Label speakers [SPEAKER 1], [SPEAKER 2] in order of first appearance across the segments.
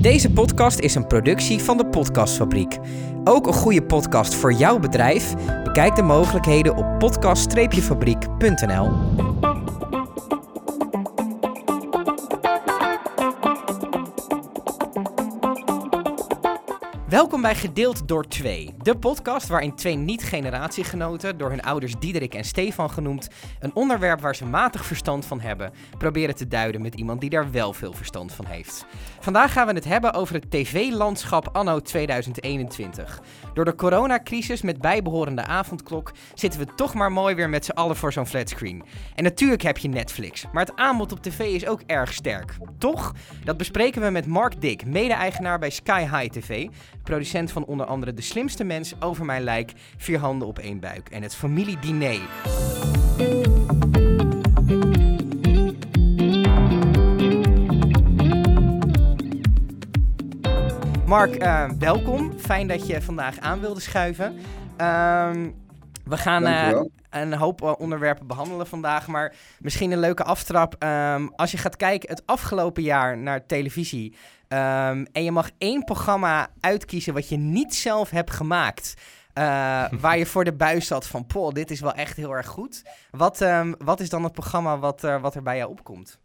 [SPEAKER 1] Deze podcast is een productie van de Podcastfabriek. Ook een goede podcast voor jouw bedrijf? Bekijk de mogelijkheden op podcast-fabriek.nl. Welkom bij Gedeeld door Twee, de podcast waarin twee niet-generatiegenoten, door hun ouders Diederik en Stefan genoemd, een onderwerp waar ze matig verstand van hebben, proberen te duiden met iemand die daar wel veel verstand van heeft. Vandaag gaan we het hebben over het tv-landschap anno 2021. Door de coronacrisis met bijbehorende avondklok zitten we toch maar mooi weer met z'n allen voor zo'n flatscreen. En natuurlijk heb je Netflix, maar het aanbod op tv is ook erg sterk. Toch? Dat bespreken we met Mark Dick, mede-eigenaar bij Sky High TV, producent van onder andere De Slimste Mens, Over Mijn Lijk, Vier Handen op één Buik en het familiediner. Mark, eh, welkom. Fijn dat je vandaag aan wilde schuiven. Ehm, we gaan uh,
[SPEAKER 2] Dankjewel.
[SPEAKER 1] een hoop eh, onderwerpen behandelen vandaag, maar misschien een leuke aftrap. Ehm, als je gaat kijken het afgelopen jaar naar televisie ehm, en je mag één programma uitkiezen wat je niet zelf hebt gemaakt, eh, waar je voor de buis zat van, poh, dit is wel echt heel erg goed. Wat, ehm, wat is dan het programma wat, eh, wat er bij jou opkomt?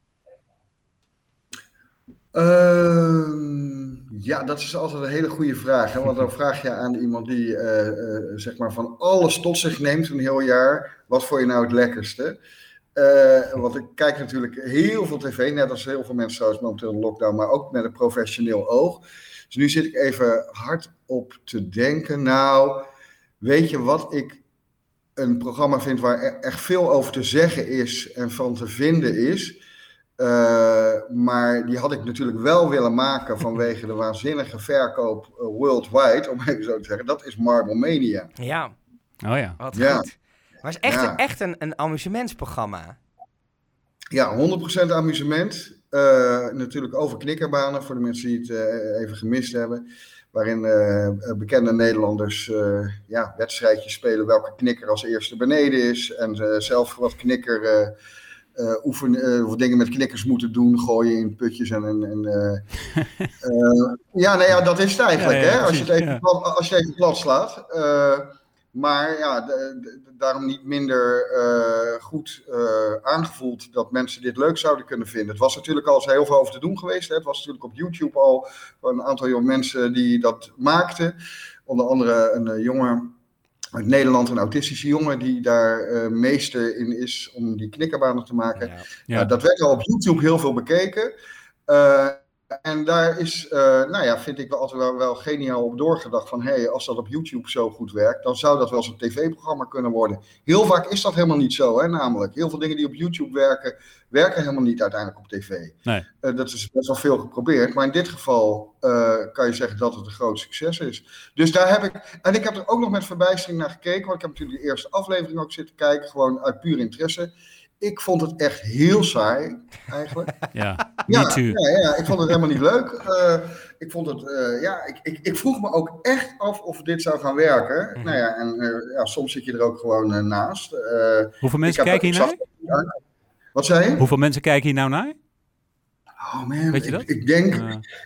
[SPEAKER 2] Ehm, ja, dat is altijd een hele goede vraag. Hè? Want dan vraag je aan iemand die eh, eh, zeg maar van alles tot zich neemt een heel jaar. Wat vond je nou het lekkerste? Eh, want ik kijk natuurlijk heel veel tv, net als heel veel mensen trouwens momenteel in lockdown, maar ook met een professioneel oog. Dus nu zit ik even hard op te denken. Nou, weet je wat ik een programma vind waar e- echt veel over te zeggen is en van te vinden is? Uh, maar die had ik natuurlijk wel willen maken vanwege de waanzinnige verkoop uh, worldwide, om even zo te zeggen. Dat is Marble Mania.
[SPEAKER 1] Ja.
[SPEAKER 3] Oh ja.
[SPEAKER 1] Wat
[SPEAKER 2] Ja.
[SPEAKER 1] goed. Maar het is echt,
[SPEAKER 2] Ja.
[SPEAKER 1] een, echt een, een amusementsprogramma.
[SPEAKER 2] Ja, 100% amusement. Uh, natuurlijk over knikkerbanen, voor de mensen die het uh, even gemist hebben. Waarin uh, bekende Nederlanders ja, wedstrijdjes spelen welke knikker als eerste beneden is. En zelf wat knikker uh, oefenen, of dingen met knikkers moeten doen, gooien in putjes en. en, en uh, ja, nou ja, dat is het eigenlijk, ja, ja, hè? Als, je het even, plat, als je het even plat slaat. maar ja, de, de, daarom niet minder goed aangevoeld dat mensen dit leuk zouden kunnen vinden. Het was natuurlijk al eens heel veel over te doen geweest. Hè? Het was natuurlijk op YouTube al een aantal jonge mensen die dat maakten. Onder andere een jongen uit Nederland een autistische jongen die daar uh, meester in is om die knikkerbanen te maken. Ja. Ja. Uh, dat werd al op YouTube heel veel bekeken. En daar is, nou ja, vind ik wel altijd wel, wel geniaal op doorgedacht van, hé, hey, als dat op YouTube zo goed werkt, dan zou dat wel eens een tv-programma kunnen worden. Heel vaak is dat helemaal niet zo, hè, namelijk. Heel veel dingen die op YouTube werken, werken helemaal niet uiteindelijk op tv.
[SPEAKER 3] Nee.
[SPEAKER 2] dat is best wel veel geprobeerd, maar in dit geval kan je zeggen dat het een groot succes is. Dus daar heb ik, en ik heb er ook nog met verbijstering naar gekeken, want ik heb natuurlijk de eerste aflevering ook zitten kijken, gewoon uit puur interesse. Ik vond het echt heel saai, eigenlijk.
[SPEAKER 3] Ja,
[SPEAKER 2] ja. Ja, ja, ik vond het helemaal niet leuk. Uh, ik vond het, uh, ja, ik, ik, ik, vroeg me ook echt af of dit zou gaan werken. -hmm. Nou ja, en uh, ja, soms zit je er ook gewoon naast.
[SPEAKER 3] Hoeveel mensen kijken hier naar?
[SPEAKER 2] Wat zei je?
[SPEAKER 3] Hoeveel mensen kijken hier nou naar?
[SPEAKER 2] Oh man,
[SPEAKER 3] Weet je dat?
[SPEAKER 2] Ik, ik denk,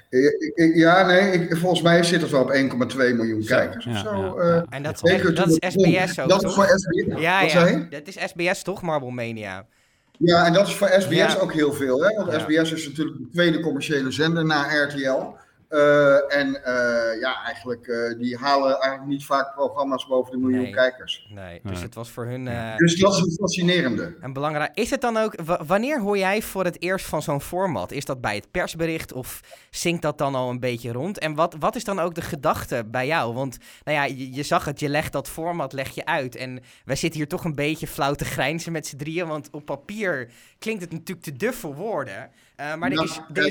[SPEAKER 2] ik, ik, ja nee, ik, volgens mij zit het wel op 1,2 miljoen kijkers
[SPEAKER 3] ja,
[SPEAKER 2] of zo.
[SPEAKER 3] ja,
[SPEAKER 2] Uh,
[SPEAKER 1] en dat, is, dat is SBS ook,
[SPEAKER 2] Dat
[SPEAKER 1] toch?
[SPEAKER 2] is voor SBS.
[SPEAKER 1] Ja,
[SPEAKER 2] Wat
[SPEAKER 1] ja. dat is SBS toch, Marble Mania?
[SPEAKER 2] Ja, en dat is voor SBS
[SPEAKER 1] Ja.
[SPEAKER 2] ook heel veel. Hè? Want
[SPEAKER 1] Ja.
[SPEAKER 2] SBS is natuurlijk de tweede commerciële zender na RTL. Uh, en uh, ja, eigenlijk, uh, die halen eigenlijk niet vaak programma's boven de miljoen
[SPEAKER 1] Nee.
[SPEAKER 2] kijkers.
[SPEAKER 1] Nee, dus het was voor hun eh,
[SPEAKER 2] Dus dat is fascinerende.
[SPEAKER 1] een belangrijk... Is het dan ook... wa- wanneer hoor jij voor het eerst van zo'n format? Is dat bij het persbericht of zinkt dat dan al een beetje rond? En wat, wat is dan ook de gedachte bij jou? Want nou ja, je, je zag het, je legt dat format leg je uit. En wij zitten hier toch een beetje flauw te grijnzen met z'n drieën. Want op papier klinkt het natuurlijk te duf voor woorden. Eh, maar er
[SPEAKER 2] Nou,
[SPEAKER 1] is, er,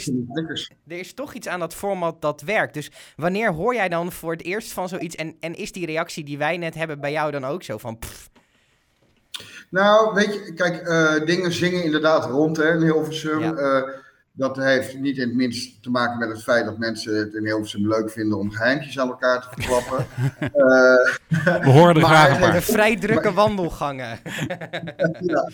[SPEAKER 1] is, er toch iets aan dat format dat werkt. Dus wanneer hoor jij dan voor het eerst van zoiets? En, en is die reactie die wij net hebben bij jou dan ook zo van... pff,
[SPEAKER 2] Nou, weet je, kijk, eh, dingen zingen inderdaad rond hè, in Hilversum.
[SPEAKER 1] Ja.
[SPEAKER 2] Eh, dat heeft niet in het minst te maken met het feit dat mensen het in Hilversum leuk vinden om geheimtjes aan elkaar te verklappen. Eh,
[SPEAKER 3] We horen er
[SPEAKER 2] Maar
[SPEAKER 3] graag een paar.
[SPEAKER 1] vrij drukke wandelgangen.
[SPEAKER 2] ja.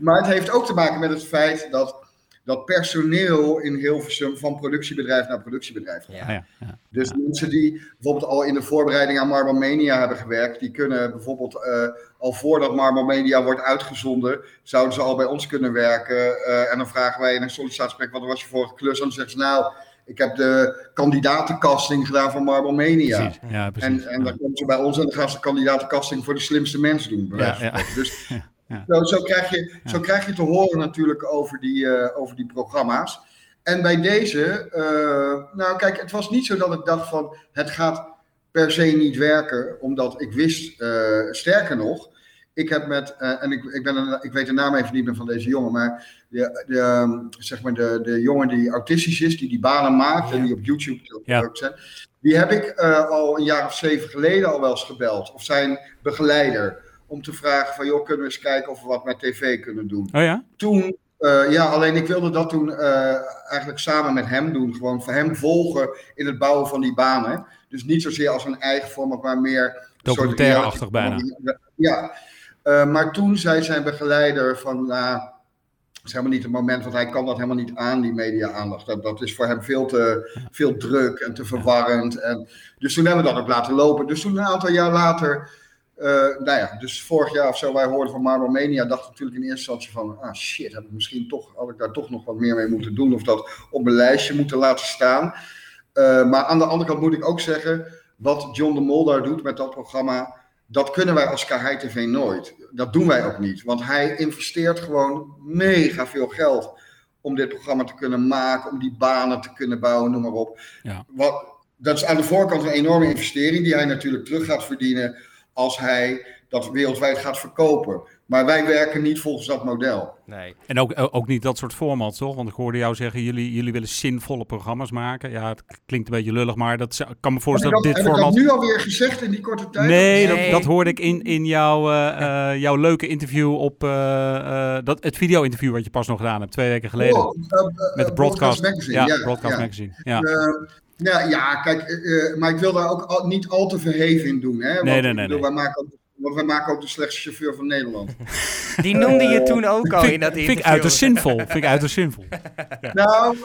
[SPEAKER 2] Maar het heeft ook te maken met het feit dat dat personeel in Hilversum van productiebedrijf naar productiebedrijf gaat.
[SPEAKER 3] Ja, ja, ja.
[SPEAKER 2] Dus mensen die bijvoorbeeld al in de voorbereiding aan Marble Mania hebben gewerkt, die kunnen bijvoorbeeld eh, al voordat Marble Mania wordt uitgezonden, zouden ze al bij ons kunnen werken. Eh, en dan vragen wij in een sollicitatiegesprek, wat was je vorige klus? En dan zeggen ze, nou, ik heb de kandidatencasting gedaan voor Marble Mania.
[SPEAKER 3] Precies. Ja, precies.
[SPEAKER 2] En, en dan komen ze bij ons en dan gaan ze de kandidatencasting voor de slimste mens doen. van. Dus
[SPEAKER 3] Ja.
[SPEAKER 2] Zo, zo, krijg je, zo krijg je te horen natuurlijk over die, eh, over die programma's. En bij deze, eh, nou kijk, het was niet zo dat ik dacht van het gaat per se niet werken, omdat ik wist, eh, sterker nog, ik heb met, en ik, ik, ben een, ik weet de naam even niet meer van deze jongen, maar de, de, ehm, zeg maar de, de jongen die autistisch is, die die banen maakt en die op YouTube
[SPEAKER 3] Ja.
[SPEAKER 2] zijn, die heb ik al een jaar of zeven geleden al wel eens gebeld, of zijn begeleider, om te vragen van, joh, kunnen we eens kijken of we wat met tv kunnen doen
[SPEAKER 3] Oh ja?
[SPEAKER 2] toen, eh, ja, alleen ik wilde dat toen eh, eigenlijk samen met hem doen. Gewoon voor hem volgen in het bouwen van die banen. Dus niet zozeer als een eigen format, maar meer...
[SPEAKER 3] Documentaire-achtig
[SPEAKER 2] reality- Ja, Eh, maar toen zei zijn begeleider van... nou, het is helemaal niet het moment, want hij kan dat helemaal niet aan, die media-aandacht. Dat, dat is voor hem veel te veel druk en te verwarrend. En, dus toen hebben we dat ook laten lopen. Dus toen een aantal jaar later, eh, nou ja, dus vorig jaar of zo, wij hoorden van Marble Mania, dacht natuurlijk in eerste instantie van, ah shit, heb ik misschien toch, had ik daar toch nog wat meer mee moeten doen of dat op mijn lijstje moeten laten staan. Eh, maar aan de andere kant moet ik ook zeggen, wat John de Mol daar doet met dat programma, dat kunnen wij als KHI TV nooit. Dat doen wij ook niet, want hij investeert gewoon mega veel geld om dit programma te kunnen maken, om die banen te kunnen bouwen, noem maar op.
[SPEAKER 3] Ja.
[SPEAKER 2] Wat, dat is aan de voorkant een enorme investering die hij natuurlijk terug gaat verdienen als hij dat wereldwijd gaat verkopen. Maar wij werken niet volgens dat model.
[SPEAKER 1] Nee.
[SPEAKER 3] En ook, ook niet dat soort formats, toch? Want ik hoorde jou zeggen, jullie, jullie willen zinvolle programma's maken. Ja, het klinkt een beetje lullig, maar dat zou- ik kan me
[SPEAKER 2] Heb ik,
[SPEAKER 3] voorstellen
[SPEAKER 2] dat,
[SPEAKER 3] dat dit
[SPEAKER 2] heb ik dat
[SPEAKER 3] format...
[SPEAKER 2] nu alweer gezegd in die korte tijd?
[SPEAKER 3] Nee,
[SPEAKER 1] Nee.
[SPEAKER 3] Dat, dat hoorde ik in, in jouw, eh, eh, jouw leuke interview op eh, eh, dat, het video-interview wat je pas nog gedaan hebt, twee weken geleden.
[SPEAKER 2] Oh,
[SPEAKER 3] met de broadcast,
[SPEAKER 2] Magazine.
[SPEAKER 3] ja,
[SPEAKER 2] ja,
[SPEAKER 3] broadcast
[SPEAKER 2] ja.
[SPEAKER 3] magazine. Ja.
[SPEAKER 2] Eh, ja, ja, kijk, eh, eh, maar ik wil daar ook al- niet al te verheven in doen. Hè? Want,
[SPEAKER 3] Nee, nee, nee,
[SPEAKER 2] bedoel,
[SPEAKER 3] nee.
[SPEAKER 2] Wij maken ook, want wij maken ook de slechtste chauffeur van Nederland.
[SPEAKER 1] Die noemde je toen ook al in
[SPEAKER 3] Vind,
[SPEAKER 1] dat
[SPEAKER 3] vind ik
[SPEAKER 1] interview.
[SPEAKER 3] uiterst zinvol. Vind ik uiterst zinvol.
[SPEAKER 2] Nou,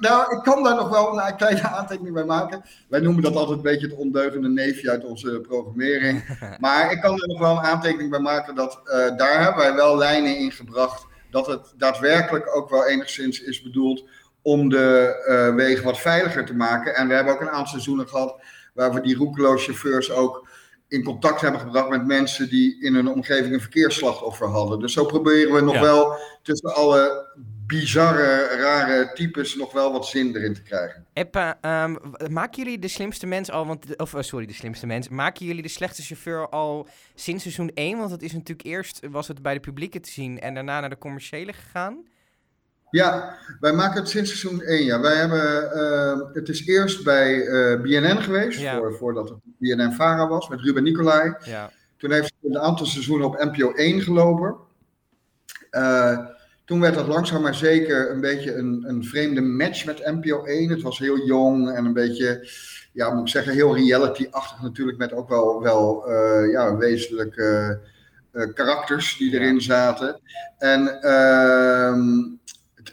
[SPEAKER 2] nou, ik kan daar nog wel een kleine aantekening bij maken. Wij noemen dat altijd een beetje het ondeugende neefje uit onze programmering. Maar ik kan er nog wel een aantekening bij maken dat eh, daar hebben wij wel lijnen in gebracht. Dat het daadwerkelijk ook wel enigszins is bedoeld om de eh, wegen wat veiliger te maken. En we hebben ook een aantal seizoenen gehad waar we die roekeloos chauffeurs ook in contact hebben gebracht met mensen die in hun omgeving een verkeersslachtoffer hadden. Dus zo proberen we nog
[SPEAKER 3] Ja.
[SPEAKER 2] wel tussen alle bizarre, rare types nog wel wat zin erin te krijgen.
[SPEAKER 1] Eppa, ehm, maken jullie de slimste mens al, want, of eh, sorry, de slimste mens, maken jullie de slechtste chauffeur al sinds seizoen 1? Want het is natuurlijk eerst, was het bij de publieke te zien en daarna naar de commerciële gegaan.
[SPEAKER 2] Ja, wij maken het sinds seizoen 1. Ja. Wij hebben, eh, het is eerst bij eh, BNN geweest,
[SPEAKER 1] Ja.
[SPEAKER 2] voor, voordat het BNN Vara was, met Ruben Nicolai.
[SPEAKER 1] Ja.
[SPEAKER 2] Toen heeft het een aantal seizoenen op NPO 1 gelopen. Eh, toen werd dat langzaam maar zeker een beetje een, een vreemde match met NPO 1. Het was heel jong en een beetje, ja, moet ik zeggen, heel reality-achtig natuurlijk. Met ook wel, wel eh, ja, wezenlijke karakters die erin zaten. En, ehm,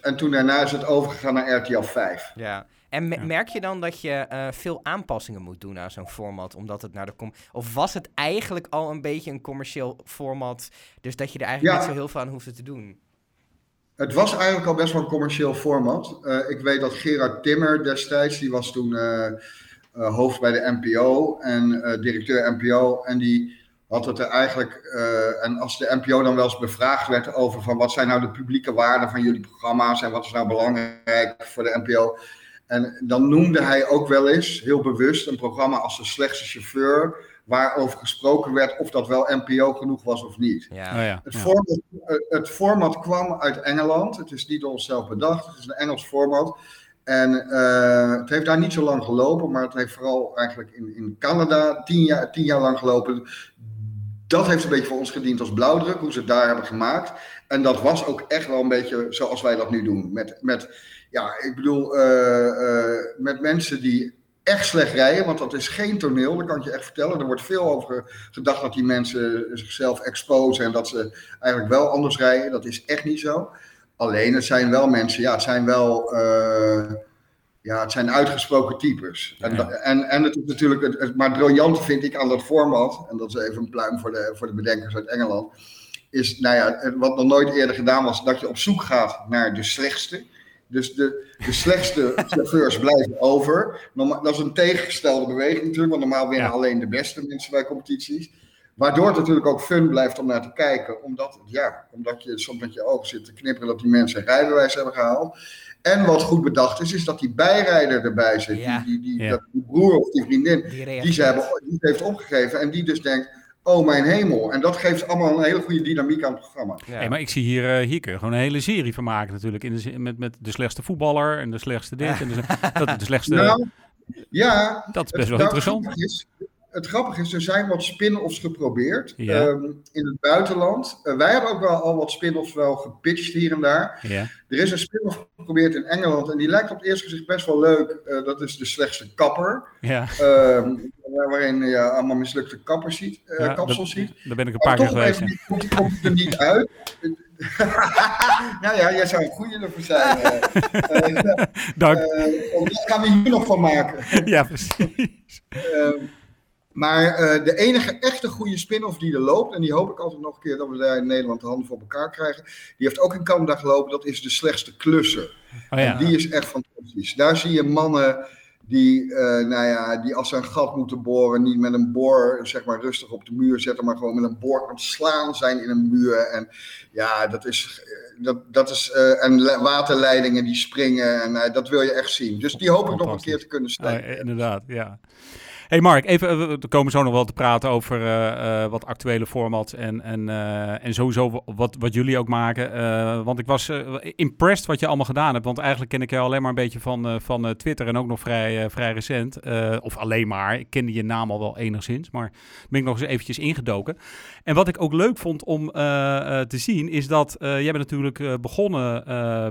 [SPEAKER 2] en toen daarna is het overgegaan naar RTL 5.
[SPEAKER 1] ja. En me-
[SPEAKER 3] Ja.
[SPEAKER 1] merk je dan dat je eh, veel aanpassingen moet doen aan zo'n format, omdat het naar de com Of was het eigenlijk al een beetje een commercieel format, dus dat je er eigenlijk
[SPEAKER 2] Ja.
[SPEAKER 1] niet zo heel veel aan hoefde te doen?
[SPEAKER 2] Het was eigenlijk al best wel een commercieel format. Eh, ik weet dat Gerard Timmer destijds, die was toen eh, eh, hoofd bij de NPO en eh, directeur NPO. En die had het er eigenlijk, eh, en als de NPO dan wel eens bevraagd werd over van wat zijn nou de publieke waarden van jullie programma's en wat is nou belangrijk voor de NPO. En dan noemde hij ook wel eens, heel bewust, een programma als de slechtste chauffeur, waarover gesproken werd of dat wel NPO genoeg was of niet.
[SPEAKER 1] Ja.
[SPEAKER 3] Oh ja.
[SPEAKER 2] Het,
[SPEAKER 3] ja.
[SPEAKER 2] format, eh, het format kwam uit Engeland. Het is niet door onszelf bedacht. Het is een Engels format. En eh, het heeft daar niet zo lang gelopen, maar het heeft vooral eigenlijk in, in Canada tien jaar, tien jaar lang gelopen. Dat heeft een beetje voor ons gediend als blauwdruk, hoe ze het daar hebben gemaakt. En dat was ook echt wel een beetje zoals wij dat nu doen. Met, met ja, ik bedoel, eh, eh, met mensen die echt slecht rijden, want dat is geen toneel, dat kan ik je echt vertellen. Er wordt veel over gedacht dat die mensen zichzelf exposen en dat ze eigenlijk wel anders rijden. Dat is echt niet zo. Alleen het zijn wel mensen, ja, het zijn wel. eh, ja, het zijn uitgesproken types. En,
[SPEAKER 3] Ja.
[SPEAKER 2] en, en het is natuurlijk, het, het, maar het briljante vind ik aan dat format, en dat is even een pluim voor de, voor de bedenkers uit Engeland, is, nou ja, wat nog nooit eerder gedaan was, dat je op zoek gaat naar de slechtste. Dus de, de slechtste chauffeurs blijven over. Norma- dat is een tegengestelde beweging natuurlijk, want normaal winnen
[SPEAKER 3] Ja.
[SPEAKER 2] alleen de beste mensen bij competities. Waardoor het natuurlijk ook fun blijft om naar te kijken, omdat, ja, omdat je soms met je ogen zit te knipperen dat die mensen een rijbewijs hebben gehaald. En wat goed bedacht is, is dat die bijrijder erbij zit,
[SPEAKER 1] Ja.
[SPEAKER 2] die, die, die,
[SPEAKER 3] Ja.
[SPEAKER 2] dat die broer of die vriendin,
[SPEAKER 1] Die
[SPEAKER 2] ze hebben, die ze heeft opgegeven en die dus denkt, oh mijn hemel. En dat geeft allemaal een hele goede dynamiek aan het programma.
[SPEAKER 1] Ja.
[SPEAKER 3] Hey, maar ik zie hier, eh, hier kun je gewoon een hele serie van maken natuurlijk. In de, met, met de slechtste voetballer en de slechtste dit en de, dat, de slechtste...
[SPEAKER 2] Nou, ja,
[SPEAKER 3] dat is best wel interessant.
[SPEAKER 2] Is, het grappige is, er zijn wat spin-offs geprobeerd
[SPEAKER 3] Ja.
[SPEAKER 2] ehm, in het buitenland. Eh, wij hebben ook wel al wat spin-offs wel gepitcht hier en daar.
[SPEAKER 3] Ja.
[SPEAKER 2] Er is een spin-off geprobeerd in Engeland en die lijkt op het eerste gezicht best wel leuk. Eh, dat is de slechtste kapper.
[SPEAKER 3] Ja.
[SPEAKER 2] Ehm, waarin je allemaal mislukte kappers ziet, eh,
[SPEAKER 3] Ja,
[SPEAKER 2] kapsels ziet.
[SPEAKER 3] Daar ben ik een paar keer
[SPEAKER 2] toch
[SPEAKER 3] geweest.
[SPEAKER 2] even,
[SPEAKER 3] ja.
[SPEAKER 2] die- komt er niet uit. nou ja, jij zou een goede ervoor zijn.
[SPEAKER 3] Dank.
[SPEAKER 2] want daar gaan we hier nog van maken.
[SPEAKER 3] Ja, precies.
[SPEAKER 2] Ehm, maar eh, de enige echte goede spin-off die er loopt, en die hoop ik altijd nog een keer dat we daar in Nederland de handen voor elkaar krijgen, die heeft ook in Canada gelopen, dat is de slechtste klusser.
[SPEAKER 3] Oh ja.
[SPEAKER 2] En die is echt fantastisch. Daar zie je mannen die, eh, nou ja, die als ze een gat moeten boren, niet met een boor zeg maar, rustig op de muur zetten, maar gewoon met een boor aan het slaan zijn in een muur. En ja, dat is, eh, dat, dat is en le- waterleidingen die springen en dat wil je echt zien. Dus die hoop ik nog een keer te kunnen
[SPEAKER 3] Oh,
[SPEAKER 2] steken.
[SPEAKER 3] inderdaad, ja. Hey Mark, even, eh, we komen zo nog wel te praten over eh, eh, wat actuele formats en, en, en sowieso wat, wat jullie ook maken. Want ik was impressed wat je allemaal gedaan hebt. Want eigenlijk ken ik jou alleen maar een beetje van, van Twitter en ook nog vrij, vrij recent. Of alleen maar, ik kende je naam al wel enigszins, maar ben ik nog eens eventjes ingedoken. En wat ik ook leuk vond om te zien, is dat jij bent natuurlijk begonnen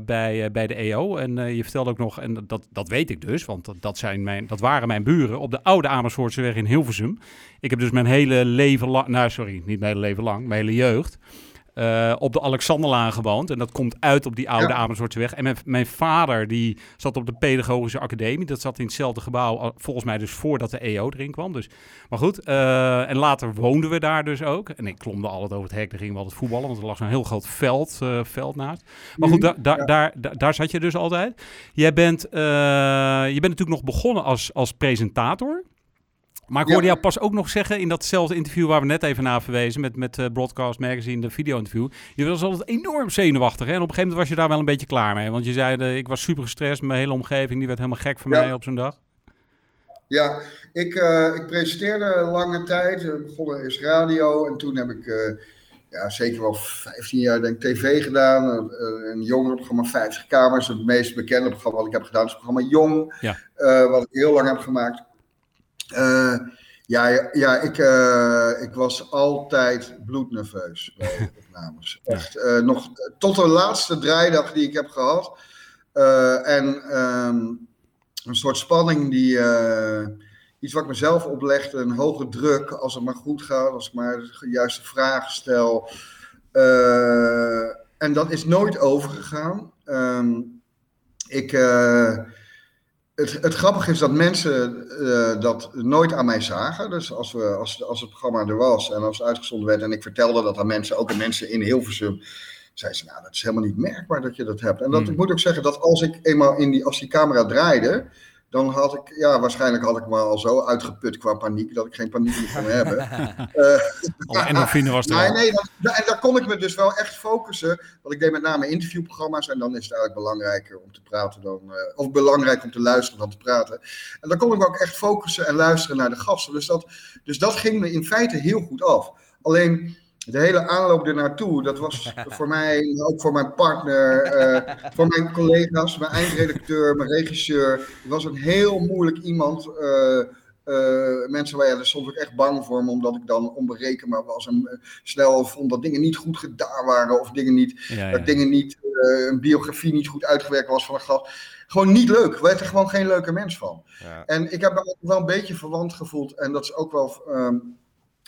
[SPEAKER 3] bij, bij de EO. En je vertelde ook nog, en dat, dat weet ik dus, want dat, zijn mijn, dat waren mijn buren op de oude Amersfoortseweg in Hilversum. Ik heb dus mijn hele leven lang, nou sorry, niet mijn hele leven lang, mijn hele jeugd. eh, op de Alexanderlaan gewoond. En dat komt uit op die oude
[SPEAKER 2] Ja.
[SPEAKER 3] Amersfoortseweg. En mijn, mijn vader die zat op de Pedagogische Academie. Dat zat in hetzelfde gebouw, volgens mij dus voordat de EO erin kwam. Dus, maar goed, eh, en later woonden we daar dus ook. En ik klomde altijd over het hek, daar gingen we altijd voetballen. Want er lag zo'n heel groot veld, eh, veld naast. Maar goed, da- da-
[SPEAKER 2] Ja.
[SPEAKER 3] daar, da- daar zat je dus altijd. Jij bent, je bent natuurlijk nog begonnen als, als presentator. Maar ik
[SPEAKER 2] Ja.
[SPEAKER 3] hoorde jou pas ook nog zeggen in datzelfde interview waar we net even naar verwezen met, met eh, Broadcast Magazine, de video-interview. Je was altijd enorm zenuwachtig. Hè? En op een gegeven moment was je daar wel een beetje klaar mee. Want je zei, eh, ik was super gestrest, mijn hele omgeving die werd helemaal gek van
[SPEAKER 2] Ja.
[SPEAKER 3] mij op zo'n dag.
[SPEAKER 2] Ja, ik, eh, ik presenteerde lange tijd. Ik begon eerst radio en toen heb ik ja, zeker wel 15 jaar denk tv gedaan. Een jongerenprogramma 50 kamers. Het meest bekende programma wat ik heb gedaan is het programma Jong.
[SPEAKER 3] Ja.
[SPEAKER 2] wat ik heel lang heb gemaakt. Eh, ja, ja, ik, eh, ik was altijd bloednerveus bij opnames. Echt, eh, nog tot de laatste draaidag die ik heb gehad. Eh, en ehm, een soort spanning die. iets wat ik mezelf oplegde, een hoge druk. Als het maar goed gaat, als ik maar de juiste vragen stel. En dat is nooit overgegaan. Ehm, ik. Het, het grappige is dat mensen eh, dat nooit aan mij zagen. Dus als, we, als, als het programma er was en als het uitgezonden werd en ik vertelde dat aan mensen, ook aan mensen in Hilversum, zeiden ze, nou, dat is helemaal niet merkbaar dat je dat hebt. En dat,
[SPEAKER 3] Hmm.
[SPEAKER 2] ik moet ook zeggen dat als ik eenmaal in die, als die camera draaide, dan had ik, ja, waarschijnlijk had ik me al zo uitgeput qua paniek, dat ik geen paniek meer kon hebben. Eh,
[SPEAKER 3] Alle endorfine was er
[SPEAKER 2] Nee, nee, dan- en daar kon ik me dus wel echt focussen. Want ik deed met name interviewprogramma's en dan is het eigenlijk belangrijker om te praten dan. eh, of belangrijk om te luisteren dan te praten. En dan kon ik me ook echt focussen en luisteren naar de gasten. Dus dat, dus dat ging me in feite heel goed af. Alleen de hele aanloop ernaartoe, dat was voor mij, ook voor mijn partner, eh, voor mijn collega's, mijn eindredacteur, mijn regisseur. Het was een heel moeilijk iemand. eh, eh, mensen waren er soms ook echt bang voor me, omdat ik dan onberekenbaar was en snel vond dat dingen niet goed gedaan waren of dingen niet,
[SPEAKER 3] Ja, ja.
[SPEAKER 2] dat dingen niet, een biografie niet goed uitgewerkt was van een gast. Gewoon niet leuk. Ik werd er gewoon geen leuke mens van.
[SPEAKER 1] Ja.
[SPEAKER 2] En ik heb me wel een beetje verwant gevoeld. En dat is ook wel. ehm,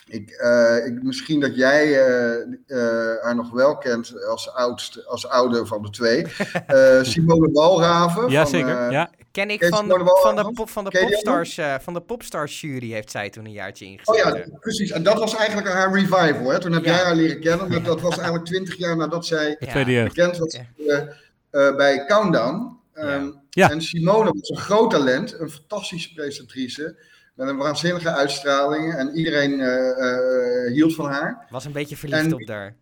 [SPEAKER 2] Ik, uh, ik, misschien dat jij uh, uh, haar nog wel kent als, oudste, als oude van de twee. Simone Walraven.
[SPEAKER 3] Ja, van, zeker. ja.
[SPEAKER 1] Ken ik van, de, van, de, pop, van, de popstars, van de Popstars jury heeft zij toen een jaartje ingezet.
[SPEAKER 2] Oh ja, precies. En dat was eigenlijk haar revival. Hè? Toen heb jij haar leren kennen. Dat, dat was eigenlijk twintig jaar nadat zij bekend was bij Countdown. Um, ja. En Simone was een groot talent, een fantastische presentatrice. Met een waanzinnige uitstraling. En iedereen uh, hield van haar.
[SPEAKER 1] Was een beetje verliefd op daar.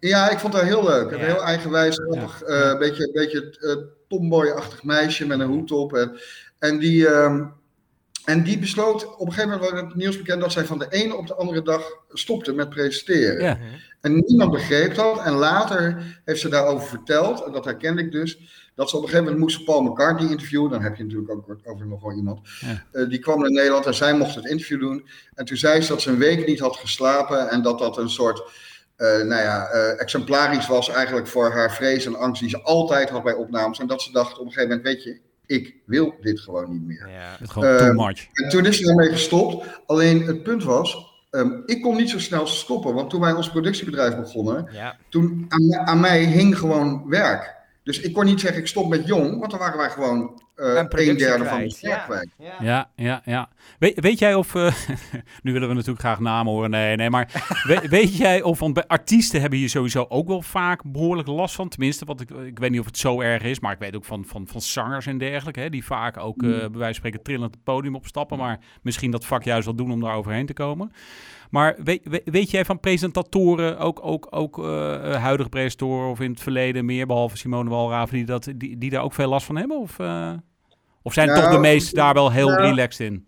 [SPEAKER 2] Ja, ik vond haar heel leuk. Een heel eigenwijs, grappig, ja. uh, beetje, beetje tomboy-achtig meisje met een hoed op. En, en die, uh, en die besloot, op een gegeven moment werd het nieuws bekend dat zij van de ene op de andere dag stopte met presenteren. Ja. En niemand begreep dat. En later heeft ze daarover verteld, en dat herkende ik dus, dat ze op een gegeven moment moest Paul McCartney interviewen. Dan heb je natuurlijk ook over nog wel iemand. Ja. Uh, die kwam naar Nederland en zij mocht het interview doen. En toen zei ze dat ze een week niet had geslapen en dat dat een soort, uh, nou ja, uh, exemplarisch was eigenlijk voor haar vrees en angst die ze altijd had bij opnames. En dat ze dacht op een gegeven moment, weet je, ik wil dit gewoon niet meer.
[SPEAKER 3] Ja, het gewoon too much.
[SPEAKER 2] En toen is ze ermee gestopt. Alleen het punt was, Um, ik kon niet zo snel stoppen, want toen wij ons productiebedrijf begonnen, ja. toen aan, aan, mij hing gewoon werk. Dus ik kon niet zeggen, ik stop met jong, want dan waren wij gewoon een derde van de
[SPEAKER 3] ja. kwijt. Ja, ja, ja. Weet, weet jij of, uh, nu willen we natuurlijk graag namen horen, nee, nee, maar weet, weet, jij of, want bij artiesten hebben hier sowieso ook wel vaak behoorlijk last van, tenminste, want ik, ik weet niet of het zo erg is, maar ik weet ook van, van, van zangers en dergelijke, hè, die vaak ook uh, bij wijze van spreken trillend het podium opstappen, maar misschien dat vak juist wel doen om daar overheen te komen. Maar weet, weet jij van presentatoren, ook, ook, ook uh, huidige presentatoren of in het verleden meer, behalve Simone Walraven, die, dat, die, die daar ook veel last van hebben? Of, uh, of zijn nou, toch de meesten daar wel heel nou, relaxed in?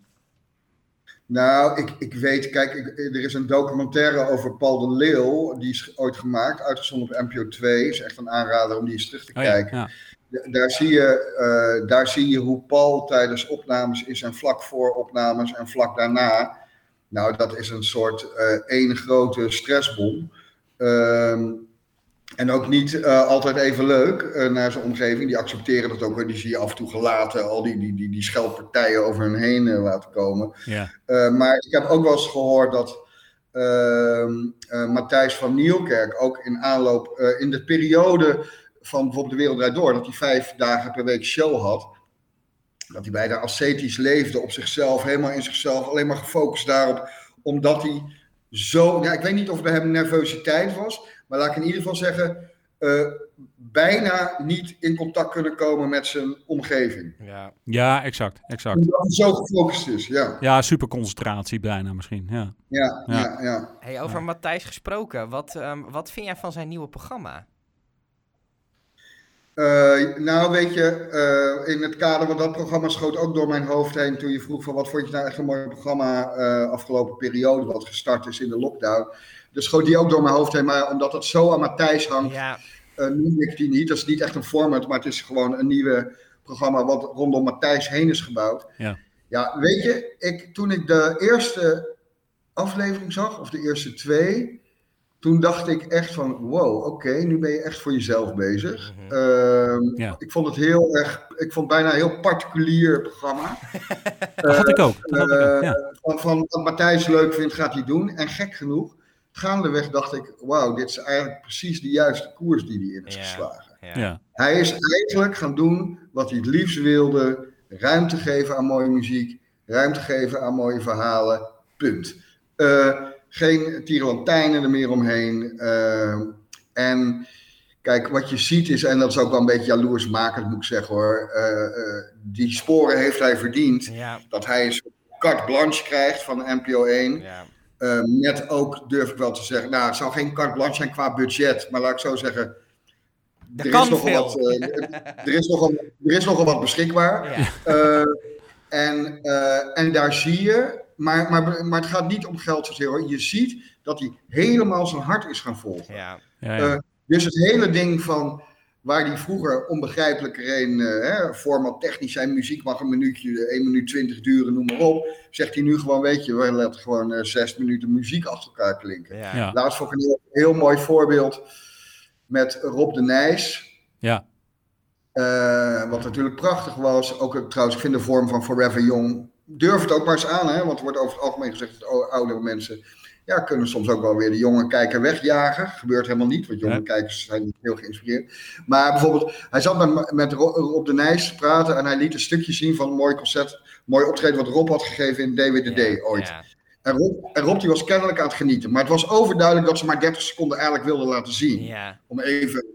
[SPEAKER 2] Nou, ik, ik weet, kijk, ik, er is een documentaire over Paul de Leeuw, die is ooit gemaakt, uitgezonden op NPO 2. is echt een aanrader om die eens terug te oh, kijken. Ja, ja. Daar zie, je, uh, daar zie je hoe Paul tijdens opnames is en vlak voor opnames en vlak daarna nou, dat is een soort uh, één grote stressbom. Uh, en ook niet uh, altijd even leuk uh, naar zijn omgeving. Die accepteren dat ook. Die zie je af en toe gelaten. Al die, die, die, die scheldpartijen over hun heen laten komen. Ja. maar ik heb ook wel eens gehoord dat ehm, Matthijs van Nieuwkerk ook in aanloop... in de periode van bijvoorbeeld De Wereld Draait Door... dat hij vijf dagen per week show had dat hij bijna ascetisch leefde op zichzelf, helemaal in zichzelf, alleen maar gefocust daarop, omdat hij zo, ja, ik weet niet of het bij hem nervositeit was, maar laat ik in ieder geval zeggen, uh, bijna niet in contact kunnen komen met zijn omgeving.
[SPEAKER 3] Ja, ja exact, exact.
[SPEAKER 2] Omdat hij zo gefocust is, ja.
[SPEAKER 3] Ja, superconcentratie bijna misschien, ja.
[SPEAKER 2] Ja, ja, ja. ja.
[SPEAKER 1] Hey, over
[SPEAKER 2] ja.
[SPEAKER 1] Matthijs gesproken, wat, um, wat vind jij van zijn nieuwe programma?
[SPEAKER 2] Uh, nou, weet je, uh, in het kader van dat programma schoot ook door mijn hoofd heen toen je vroeg van wat vond je nou echt een mooi programma uh, afgelopen periode wat gestart is in de lockdown. Dus schoot die ook door mijn hoofd heen, maar omdat het zo aan Matthijs hangt, ja. noem ik die niet. Dat is niet echt een format, maar het is gewoon een nieuwe programma wat rondom Matthijs heen is gebouwd. Ja, ja weet je, ik, toen ik de eerste aflevering zag, of de eerste twee, toen dacht ik echt van, wow, oké, nu ben je echt voor jezelf bezig. Mm -hmm. uh, ja. Ik vond het heel erg, ik vond bijna een heel particulier programma.
[SPEAKER 3] dat had ik ook. Dat had ik ook ja.
[SPEAKER 2] van, van wat Matthijs leuk vindt, gaat hij doen. En gek genoeg, gaandeweg dacht ik, wauw, dit is eigenlijk precies de juiste koers die hij in is ja. geslagen. Ja. Hij is eigenlijk gaan doen wat hij het liefst wilde, ruimte geven aan mooie muziek, ruimte geven aan mooie verhalen, punt. Uh, geen tirelantijnen er meer omheen. Uh, en kijk, wat je ziet is, en dat is ook wel een beetje jaloersmakend moet ik zeggen hoor. Uh, uh, die sporen heeft hij verdiend. Ja. Dat hij een carte blanche krijgt van NPO 1. Ja. net ook durf ik wel te zeggen, nou het zou geen carte blanche zijn qua budget. Maar laat ik zo zeggen,
[SPEAKER 1] er, er is, nogal
[SPEAKER 2] wat, er, is nogal, er is nogal wat beschikbaar. Ja. en, en daar zie je maar, maar, maar het gaat niet om geld zozeer hoor. Je ziet dat hij helemaal zijn hart is gaan volgen. Ja. Ja, ja. Uh, dus het hele ding van waar die vroeger onbegrijpelijk een uh, format technisch zijn, muziek mag een minuutje, 1 minuut 20 duren, noem maar op. Zegt hij nu gewoon, weet je, we laten gewoon uh, zes minuten muziek achter elkaar klinken. Ja. Laatst vond ik een heel, heel, mooi voorbeeld met Rob de Nijs.
[SPEAKER 3] Ja.
[SPEAKER 2] Uh, wat natuurlijk prachtig was. Ook trouwens, ik vind de vorm van Forever Young durf het ook maar eens aan, hè? want er wordt over het algemeen gezegd dat oudere mensen ja, kunnen soms ook wel weer de jonge kijker wegjagen. Gebeurt helemaal niet, want jonge kijkers zijn niet heel geïnspireerd. Maar bijvoorbeeld, hij zat met, met Rob de Nijs te praten en hij liet een stukje zien van een mooi concert, mooi optreden wat Rob had gegeven in DWDD ooit. En Rob, en Rob die was kennelijk aan het genieten. Maar het was overduidelijk dat ze maar 30 seconden eigenlijk wilden laten zien. Om even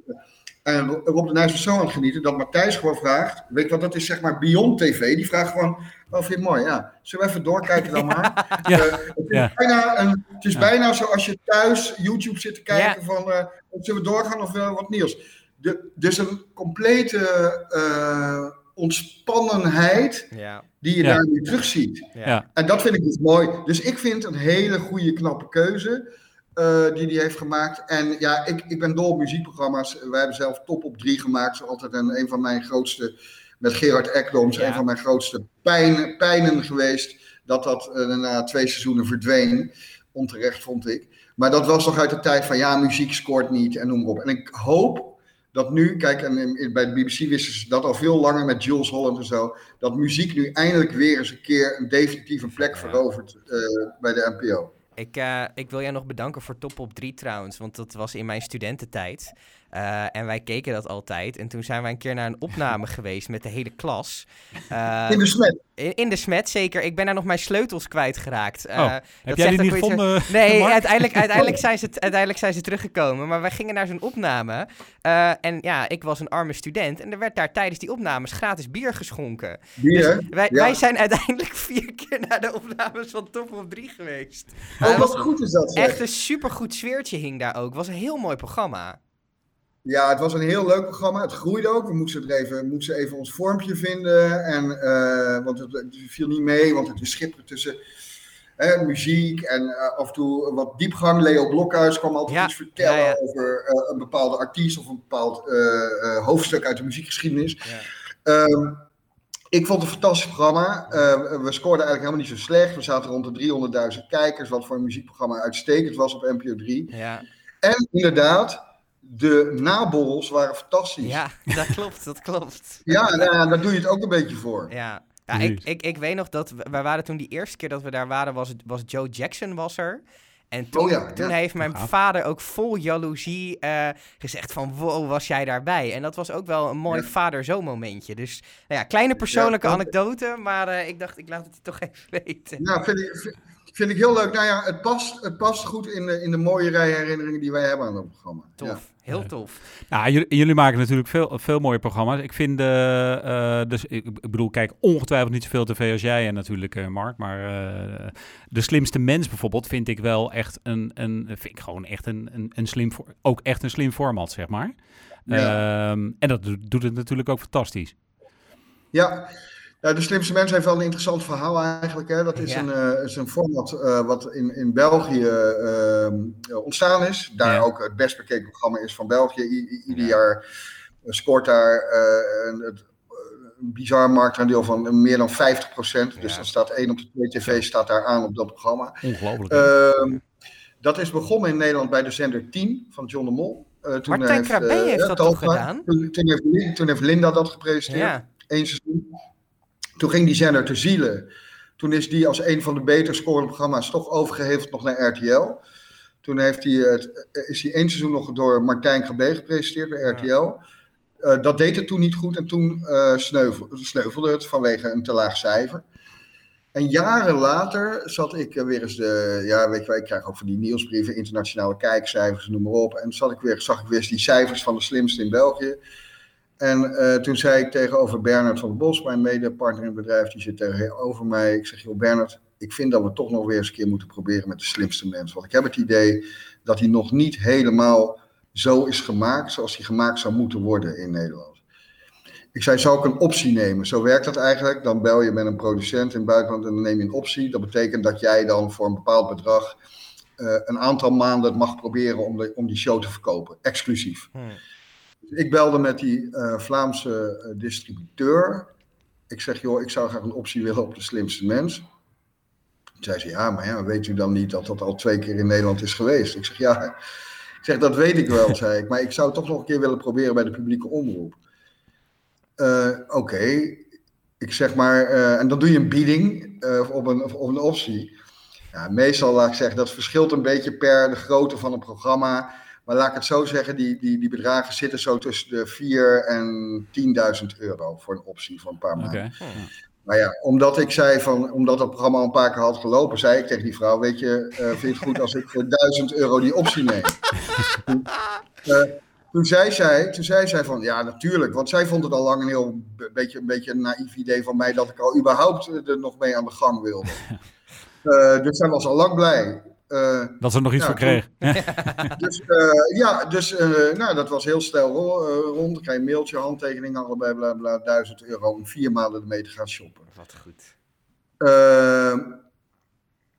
[SPEAKER 2] en Rob de Nijs was zo aan het genieten dat Matthijs gewoon vraagt. Weet je wat dat is, zeg maar Beyond TV. Die vraagt gewoon: Oh, vind je het mooi? Ja. Zullen we even doorkijken dan maar? Ja. Uh, het is, ja. bijna, een, het is bijna zoals je thuis YouTube zit te kijken: van uh, zullen we doorgaan of uh, wat nieuws? De, dus een complete ontspannenheid die je daar nu terug ziet. En dat vind ik dus mooi. Dus ik vind een hele goede, knappe keuze. Uh, die hij heeft gemaakt. En ja, ik, ik ben dol op muziekprogramma's. Wij hebben zelf Top op 3 gemaakt. Zo altijd een, een van mijn grootste, met Gerard Ekdoms, een van mijn grootste pijn, pijnen geweest. Dat dat uh, na twee seizoenen verdween. Onterecht vond ik. Maar dat was toch uit de tijd van ja, muziek scoort niet en noem maar op. En ik hoop dat nu, kijk, en bij de BBC wisten ze dat al veel langer met Jules Holland en zo, dat muziek nu eindelijk weer eens een keer een definitieve plek verovert uh, bij de NPO.
[SPEAKER 1] Ik, uh, ik wil jij nog bedanken voor Top op 3 trouwens, want dat was in mijn studententijd. Uh, en wij keken dat altijd. En toen zijn wij een keer naar een opname geweest met de hele klas.
[SPEAKER 2] Uh, in de smet?
[SPEAKER 1] In, in, de smet, zeker. Ik ben daar nog mijn sleutels kwijtgeraakt.
[SPEAKER 3] Uh, oh, heb jij die niet gevonden?
[SPEAKER 1] Nee, uiteindelijk, uiteindelijk, zijn ze, uiteindelijk zijn ze teruggekomen. Maar wij gingen naar zo'n opname. en ja, ik was een arme student. En er werd daar tijdens die opnames gratis bier geschonken.
[SPEAKER 2] Bier?
[SPEAKER 1] Dus wij, wij zijn uiteindelijk vier keer naar de opnames van Top op 3 geweest.
[SPEAKER 2] Oh, wat goed is dat, zeg.
[SPEAKER 1] Echt een supergoed sfeertje hing daar ook. Het was een heel mooi programma.
[SPEAKER 2] Ja, het was een heel leuk programma. Het groeide ook. We moesten, er even, moesten even ons vormpje vinden. En, uh, want het, het, viel niet mee, want het is schipperen tussen hè, muziek en uh, af en toe wat diepgang. Leo Blokhuis kwam altijd iets vertellen ja, ja. over uh, een bepaalde artiest of een bepaald hoofdstuk uit de muziekgeschiedenis. Um, ik vond het een fantastisch programma. we scoorden eigenlijk helemaal niet zo slecht. We zaten rond de 300.000 kijkers, wat voor een muziekprogramma uitstekend was op NPO 3. En inderdaad, de naborrels waren fantastisch.
[SPEAKER 1] Ja, dat klopt, dat klopt.
[SPEAKER 2] ja, nou, daar doe je het ook een beetje voor.
[SPEAKER 1] Ja, ja ik, ik, ik weet nog dat, wij waren toen die eerste keer dat we daar waren, was, was Joe Jackson was er. En toen, oh ja, toen heeft mijn vader ook vol jaloezie uh, gezegd van, wow, was jij daarbij? En dat was ook wel een mooi vader-zoon momentje. Dus, nou ja, kleine persoonlijke anekdote, maar uh, ik dacht, ik laat het toch even weten.
[SPEAKER 2] Nou, vind ik, vind ik heel leuk. Nou ja, het past, het past goed in de, in de mooie rij herinneringen die wij hebben aan het programma.
[SPEAKER 1] Tof. Heel tof.
[SPEAKER 3] Nou, jullie, jullie, maken natuurlijk veel, veel mooie programma's. Ik vind, uh, dus, ik, ik, bedoel, kijk ongetwijfeld niet zoveel tv als jij en natuurlijk, uh, Mark. Maar uh, De Slimste Mens bijvoorbeeld vind ik wel echt een, een vind ik gewoon echt een, een, een slim, ook echt een slim format, zeg maar. Ja. Um, en dat doet het natuurlijk ook fantastisch.
[SPEAKER 2] Ja, ja, de slimste mens heeft wel een interessant verhaal eigenlijk. Hè. Dat is, een, uh, is een format uh, wat in, in België uh, ontstaan is. Daar ja. ook het best bekeken programma is van België. I ieder ja. jaar scoort daar een, het, een bizar marktaandeel van meer dan 50%. Dus dan staat één op de twee tv staat daar aan op dat programma.
[SPEAKER 3] Ongelooflijk.
[SPEAKER 2] Ehm, dat is begonnen in Nederland bij de zender 10 van John de Mol.
[SPEAKER 1] toen Martijn heeft, heeft dat toch gedaan?
[SPEAKER 2] Toen, toen, heeft, toen heeft Linda dat gepresenteerd. Seizoen. Toen ging die zender te zielen. Toen is die als een van de beter scorende programma's toch overgeheveld nog naar RTL. Toen heeft hij het, is hij één seizoen nog door Martijn Gabé gepresenteerd bij RTL. Ja. Uh, dat deed het toen niet goed en toen uh, sneuvelde, sneuvelde het vanwege een te laag cijfer. En jaren later zat ik weer eens de, ja weet je wel, ik krijg ook van die nieuwsbrieven, internationale kijkcijfers, noem maar op. En zat ik weer, zag ik weer eens die cijfers van de slimste in België. En uh, toen zei ik tegenover Bernard van der Bos, mijn medepartner in het bedrijf, die zit tegenover mij. Ik zeg, joh Bernard, ik vind dat we toch nog weer eens een keer moeten proberen met de slimste mens. Want ik heb het idee dat hij nog niet helemaal zo is gemaakt zoals hij gemaakt zou moeten worden in Nederland. Ik zei, zou ik een optie nemen? Zo werkt dat eigenlijk. Dan bel je met een producent in het buitenland en dan neem je een optie. Dat betekent dat jij dan voor een bepaald bedrag uh, een aantal maanden mag proberen om, de, om die show te verkopen, exclusief. Hmm. Ik belde met die uh, Vlaamse uh, distributeur. Ik zeg, joh, ik zou graag een optie willen op de slimste mens. Toen zei ze, ja, maar ja, weet u dan niet dat dat al twee keer in Nederland is geweest? Ik zeg, ja, ik zeg, dat weet ik wel, zei ik. Maar ik zou toch nog een keer willen proberen bij de publieke omroep. Uh, Oké. Ik zeg maar, en dan doe je een bieding op, een, op een optie. Ja, meestal, laat ik zeggen, dat verschilt een beetje per de grootte van een programma. Maar laat ik het zo zeggen, die, die, die bedragen zitten zo tussen de 4 en 10.000 euro voor een optie van een paar maanden. Okay. Maar ja, omdat ik zei van, omdat dat programma al een paar keer had gelopen, zei ik tegen die vrouw, weet je, uh, vind je het goed als ik voor 1000 euro die optie neem? toen, uh, toen, zei zij, toen zei zij van, ja natuurlijk, want zij vond het al lang een heel beetje, een beetje een naïef idee van mij dat ik al überhaupt er nog mee aan de gang wilde. Uh, dus zij was al lang blij.
[SPEAKER 3] Uh, dat ze nog iets voor kreeg.
[SPEAKER 2] dus uh, ja, dus uh, nou, dat was heel snel rond. Ik krijg een mailtje, handtekening, allebei, bla bla, 1000 euro om vier maanden ermee te gaan shoppen.
[SPEAKER 1] Wat goed.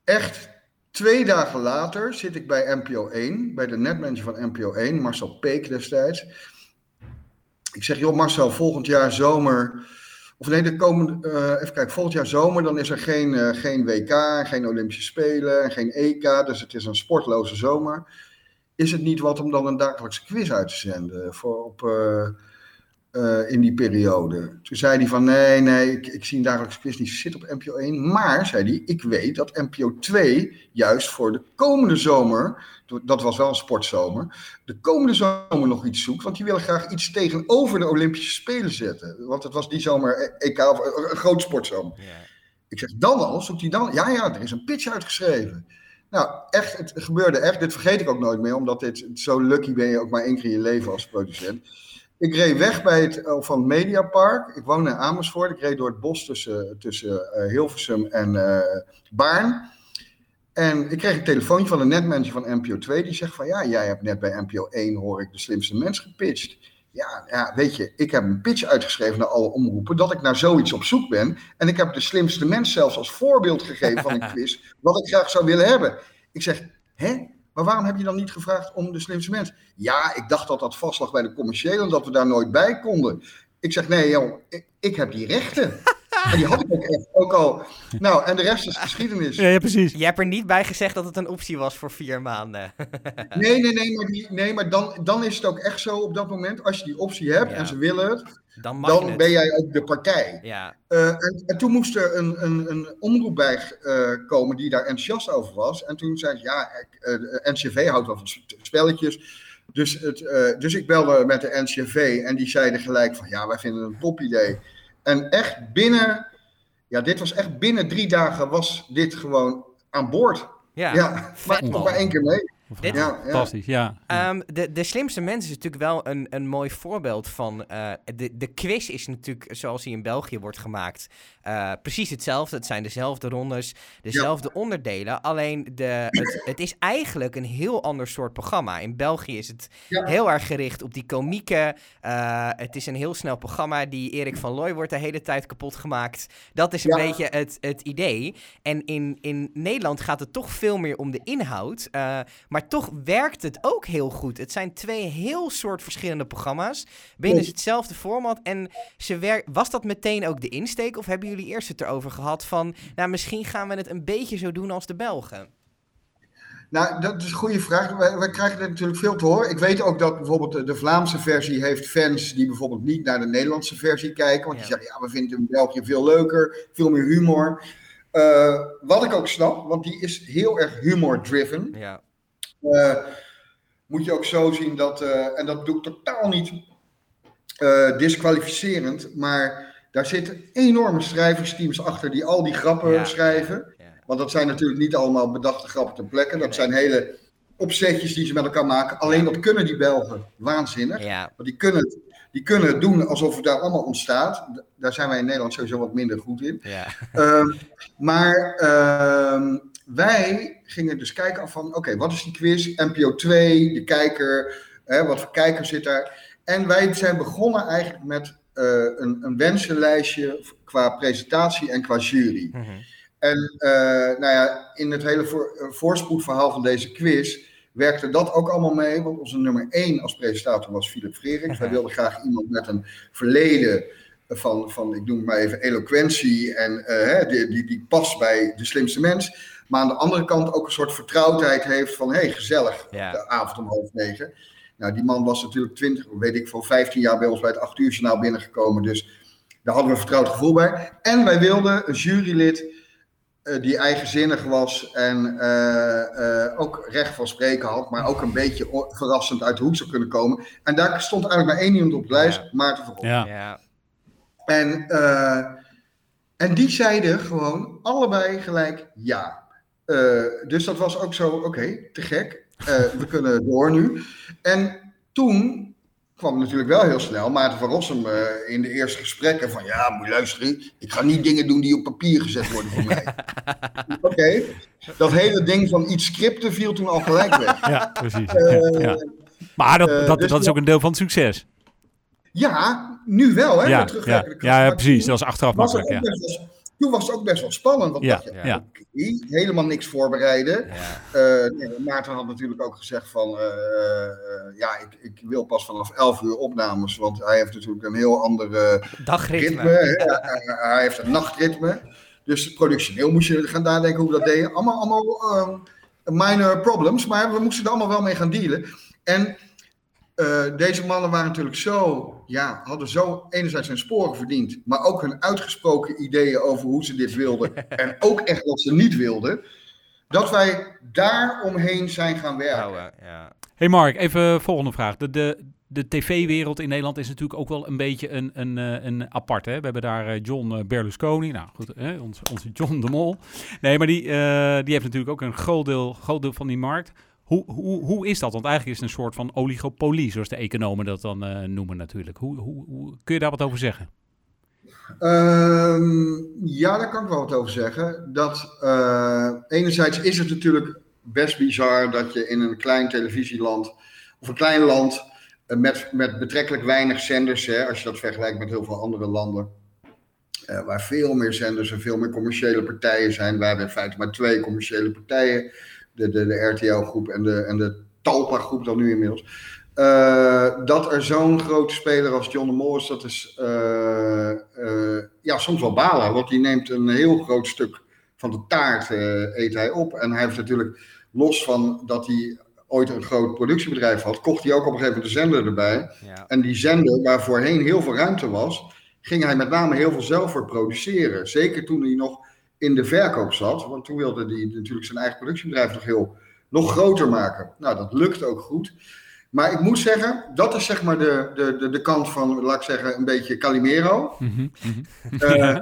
[SPEAKER 2] echt twee dagen later zit ik bij NPO 1, bij de netmanager van NPO 1, Marcel Peek destijds. Ik zeg, joh Marcel, volgend jaar zomer of nee, de komende, uh, even kijken, volgend jaar zomer dan is er geen, uh, geen WK, geen Olympische Spelen, geen EK, dus het is een sportloze zomer. Is het niet wat om dan een dagelijkse quiz uit te zenden voor op, uh, in die periode. Toen zei hij van nee, nee, ik, ik zie een dagelijkse quiz niet zitten op NPO 1. Maar, zei hij, ik weet dat NPO 2 juist voor de komende zomer, dat was wel een sportzomer, de komende zomer nog iets zoekt. Want die willen graag iets tegenover de Olympische Spelen zetten. Want het was die zomer EK, of een groot sportzomer. Ja. Ik zeg, dan al, zoekt hij dan? Ja, ja, er is een pitch uitgeschreven. Nou, echt, het gebeurde echt. Dit vergeet ik ook nooit meer, omdat dit zo lucky ben je ook maar één keer in je leven als producent. Ik reed weg bij het, uh, van het Mediapark. Ik woon in Amersfoort. Ik reed door het bos tussen, tussen Hilversum en uh, Baarn. En ik kreeg een telefoontje van de netmanager van NPO 2. Die zegt van, ja, jij hebt net bij NPO 1, hoor ik, de slimste mens gepitcht. Ja, ja, weet je, ik heb een pitch uitgeschreven naar alle omroepen dat ik naar zoiets op zoek ben. En ik heb de slimste mens zelfs als voorbeeld gegeven van een quiz, wat ik graag zou willen hebben. Ik zeg, hè? Maar waarom heb je dan niet gevraagd om de slimste mens? Ja, ik dacht dat dat vast lag bij de commerciële en dat we daar nooit bij konden. Ik zeg, nee joh, ik, ik heb die rechten. En die had ik ook echt ook al. Nou, en de rest is geschiedenis.
[SPEAKER 3] Ja, ja, precies.
[SPEAKER 1] Je hebt er niet bij gezegd dat het een optie was voor vier maanden.
[SPEAKER 2] nee, nee, nee, maar, die, nee, maar dan, dan is het ook echt zo op dat moment. Als je die optie hebt ja. en ze willen het, dan, dan ben jij ook de partij.
[SPEAKER 1] Ja.
[SPEAKER 2] Uh, en, en, toen moest er een, een, een omroep bij uh, komen die daar enthousiast over was. En toen zei ze, ja, uh, de NCV houdt wel van spelletjes. Dus, het, dus ik belde met de NCV en die zeiden gelijk van, ja, wij vinden het een top idee. En echt binnen, ja, dit was echt binnen drie dagen was dit gewoon aan boord.
[SPEAKER 1] Ja,
[SPEAKER 2] ja maar, maar één keer mee.
[SPEAKER 3] Dit, ja, Fantastisch, ja.
[SPEAKER 1] Um, de, de slimste mens is natuurlijk wel een, een mooi voorbeeld van... Uh, de, de quiz is natuurlijk, zoals hij in België wordt gemaakt... Uh, precies hetzelfde. Het zijn dezelfde rondes, dezelfde ja. onderdelen. Alleen de, het, het, is eigenlijk een heel ander soort programma. In België is het ja. heel erg gericht op die komieken. Uh, het is een heel snel programma. Die Erik van Looy wordt de hele tijd kapot gemaakt. Dat is een ja. beetje het, het idee. En in, in Nederland gaat het toch veel meer om de inhoud. Uh, maar toch werkt het ook heel goed. Het zijn twee heel soort verschillende programma's. Binnen hetzelfde format. En ze werk... was dat meteen ook de insteek? Of hebben jullie eerst het erover gehad van, nou misschien gaan we het een beetje zo doen als de Belgen?
[SPEAKER 2] Nou, dat is een goede vraag. Wij, wij krijgen er natuurlijk veel te horen. Ik weet ook dat bijvoorbeeld de Vlaamse versie heeft fans die bijvoorbeeld niet naar de Nederlandse versie kijken. Want ja. die zeggen, ja, we vinden in België veel leuker, veel meer humor. Uh, wat ik ook snap, want die is heel erg humor-driven.
[SPEAKER 1] Ja.
[SPEAKER 2] Uh, moet je ook zo zien dat, uh, en dat doe ik totaal niet disqualificerend, maar daar zitten enorme schrijversteams achter die al die grappen ja, schrijven. Ja. Want dat zijn natuurlijk niet allemaal bedachte grappen ter plekke. Dat zijn hele opzetjes die ze met elkaar maken. Alleen dat kunnen die Belgen waanzinnig. Want die kunnen, het, die kunnen het doen alsof het daar allemaal ontstaat. Daar zijn wij in Nederland sowieso wat minder goed in. Um, maar um, wij gingen dus kijken af van, oké, okay, wat is die quiz? NPO 2, de kijker, hè, wat voor kijker zit daar? En wij zijn begonnen eigenlijk met een, een, wensenlijstje qua presentatie en qua jury. Mm -hmm. En uh, nou ja, in het hele voor, voorspoedverhaal van deze quiz werkte dat ook allemaal mee. Want onze nummer één als presentator was Philip -hmm. Wij wilden graag iemand met een verleden van, van ik noem het maar even, eloquentie. En uh, die, die, die past bij de slimste mens. Maar aan de andere kant ook een soort vertrouwdheid heeft van... hé, hey, gezellig, ja. de avond om half negen. Nou, die man was natuurlijk 20, weet ik veel, 15 jaar bij ons bij het 8 uur journaal binnengekomen. Dus Daar hadden we een vertrouwd gevoel bij. En wij wilden een jurylid uh, die eigenzinnig was en uh, uh, ook recht van spreken had, maar ook een beetje verrassend uit de hoek zou kunnen komen. En daar stond eigenlijk maar één iemand op de lijst, ja. Maarten van
[SPEAKER 3] ja. ja.
[SPEAKER 2] En, en die zeiden gewoon allebei gelijk ja. dus dat was ook zo, oké, okay, te gek. We kunnen door nu. En toen kwam natuurlijk wel heel snel Maarten van Rossum uh, in de eerste gesprekken van ja, moet je luisteren, ik ga niet dingen doen die op papier gezet worden voor mij. Oké, okay. dat hele ding van iets scripten viel toen al gelijk weg.
[SPEAKER 3] Ja, precies. Uh, ja. Maar dat, dat, dus dat is ook een deel van het succes.
[SPEAKER 2] Ja, nu wel hè.
[SPEAKER 3] Ja, ja, ja, precies, dat is achteraf makkelijk. Ja
[SPEAKER 2] toen was het ook best wel spannend. Want
[SPEAKER 3] ja,
[SPEAKER 2] je,
[SPEAKER 3] ja.
[SPEAKER 2] helemaal niks voorbereiden. Ja. Uh, Maarten had natuurlijk ook gezegd van, uh, uh, ja, ik, ik, wil pas vanaf 11 uur opnames, want hij heeft natuurlijk een heel ander
[SPEAKER 1] dagritme.
[SPEAKER 2] Ritme, hij heeft een nachtritme. Dus productioneel moest je gaan nadenken hoe we dat deden. Allemaal, allemaal minor problems, maar we moesten er allemaal wel mee gaan dealen. En uh, deze mannen waren natuurlijk zo, ja, hadden zo enerzijds hun sporen verdiend, maar ook hun uitgesproken ideeën over hoe ze dit wilden en ook echt wat ze niet wilden, dat wij daar omheen zijn gaan werken.
[SPEAKER 3] ja. Hey Mark, even volgende vraag. De, de, de tv-wereld in Nederland is natuurlijk ook wel een beetje een, een, eh, een apart. Hè? We hebben daar eh, John Berlusconi, nou goed, hè? Onze, onze John de Mol. Nee, maar die, uh, die heeft natuurlijk ook een groot deel, groot deel van die markt. Hoe, hoe, hoe is dat? Want eigenlijk is het een soort van oligopolie, zoals de economen dat dan uh, noemen natuurlijk. Hoe, hoe, hoe, kun je daar wat over zeggen?
[SPEAKER 2] Um, ja, daar kan ik wel wat over zeggen. Dat uh, enerzijds is het natuurlijk best bizar dat je in een klein televisieland of een klein land uh, met, met betrekkelijk weinig zenders, hè, als je dat vergelijkt met heel veel andere landen, waar veel meer zenders en veel meer commerciële partijen zijn. Wij hebben in feite maar twee commerciële partijen de, de, de RTL-groep en de, en de Talpa-groep dan nu inmiddels. Uh, dat er zo'n grote speler als John de Mol is, dat is uh, uh, ja, soms wel balen. Want die neemt een heel groot stuk van de taart, eet hij op. En hij heeft natuurlijk, los van dat hij ooit een groot productiebedrijf had, kocht hij ook op een gegeven moment de zender erbij. Ja. En die zender, waar voorheen heel veel ruimte was, ging hij met name heel veel zelf voor produceren. Zeker toen hij nog in de verkoop zat. Want toen wilde hij natuurlijk zijn eigen productiebedrijf nog heel nog groter maken. Nou, dat lukt ook goed. Maar ik moet zeggen, dat is zeg maar de, de, de, de kant van, laat ik zeggen, een beetje Calimero. Mm -hmm. uh,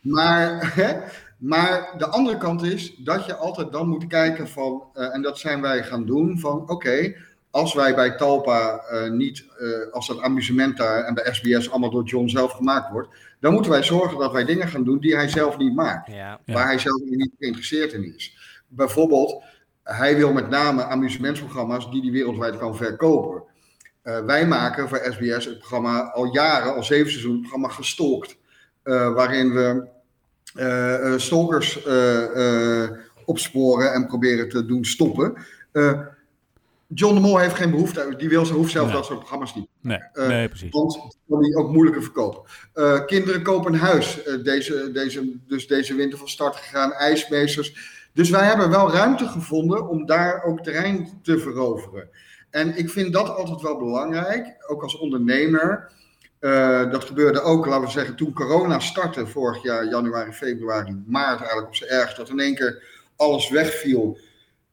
[SPEAKER 2] maar, hè, maar de andere kant is dat je altijd dan moet kijken van, uh, en dat zijn wij gaan doen, van oké, okay, als wij bij Talpa uh, niet, als dat amusement daar en bij SBS allemaal door John zelf gemaakt wordt, dan moeten wij zorgen dat wij dingen gaan doen die hij zelf niet maakt. Ja. Waar hij zelf niet geïnteresseerd in is. Bijvoorbeeld, hij wil met name amusementsprogramma's die hij wereldwijd kan verkopen. Uh, wij maken voor SBS het programma al jaren, al zeven seizoenen, het programma Gestolkt. Uh, waarin we uh, stalkers opsporen en proberen te doen stoppen. John de Mol heeft geen behoefte, die wil, hoeft zelf dat soort programma's niet.
[SPEAKER 3] Nee, uh, nee precies.
[SPEAKER 2] Want kan die ook moeilijker verkopen. Uh, kinderen kopen een huis. Uh, deze, deze, dus deze winter van start gegaan, ijsmeesters. Dus wij hebben wel ruimte gevonden om daar ook terrein te veroveren. En ik vind dat altijd wel belangrijk, ook als ondernemer. dat gebeurde ook, laten we zeggen, toen corona startte vorig jaar, januari, februari, maart eigenlijk op zijn ergst, dat in één keer alles wegviel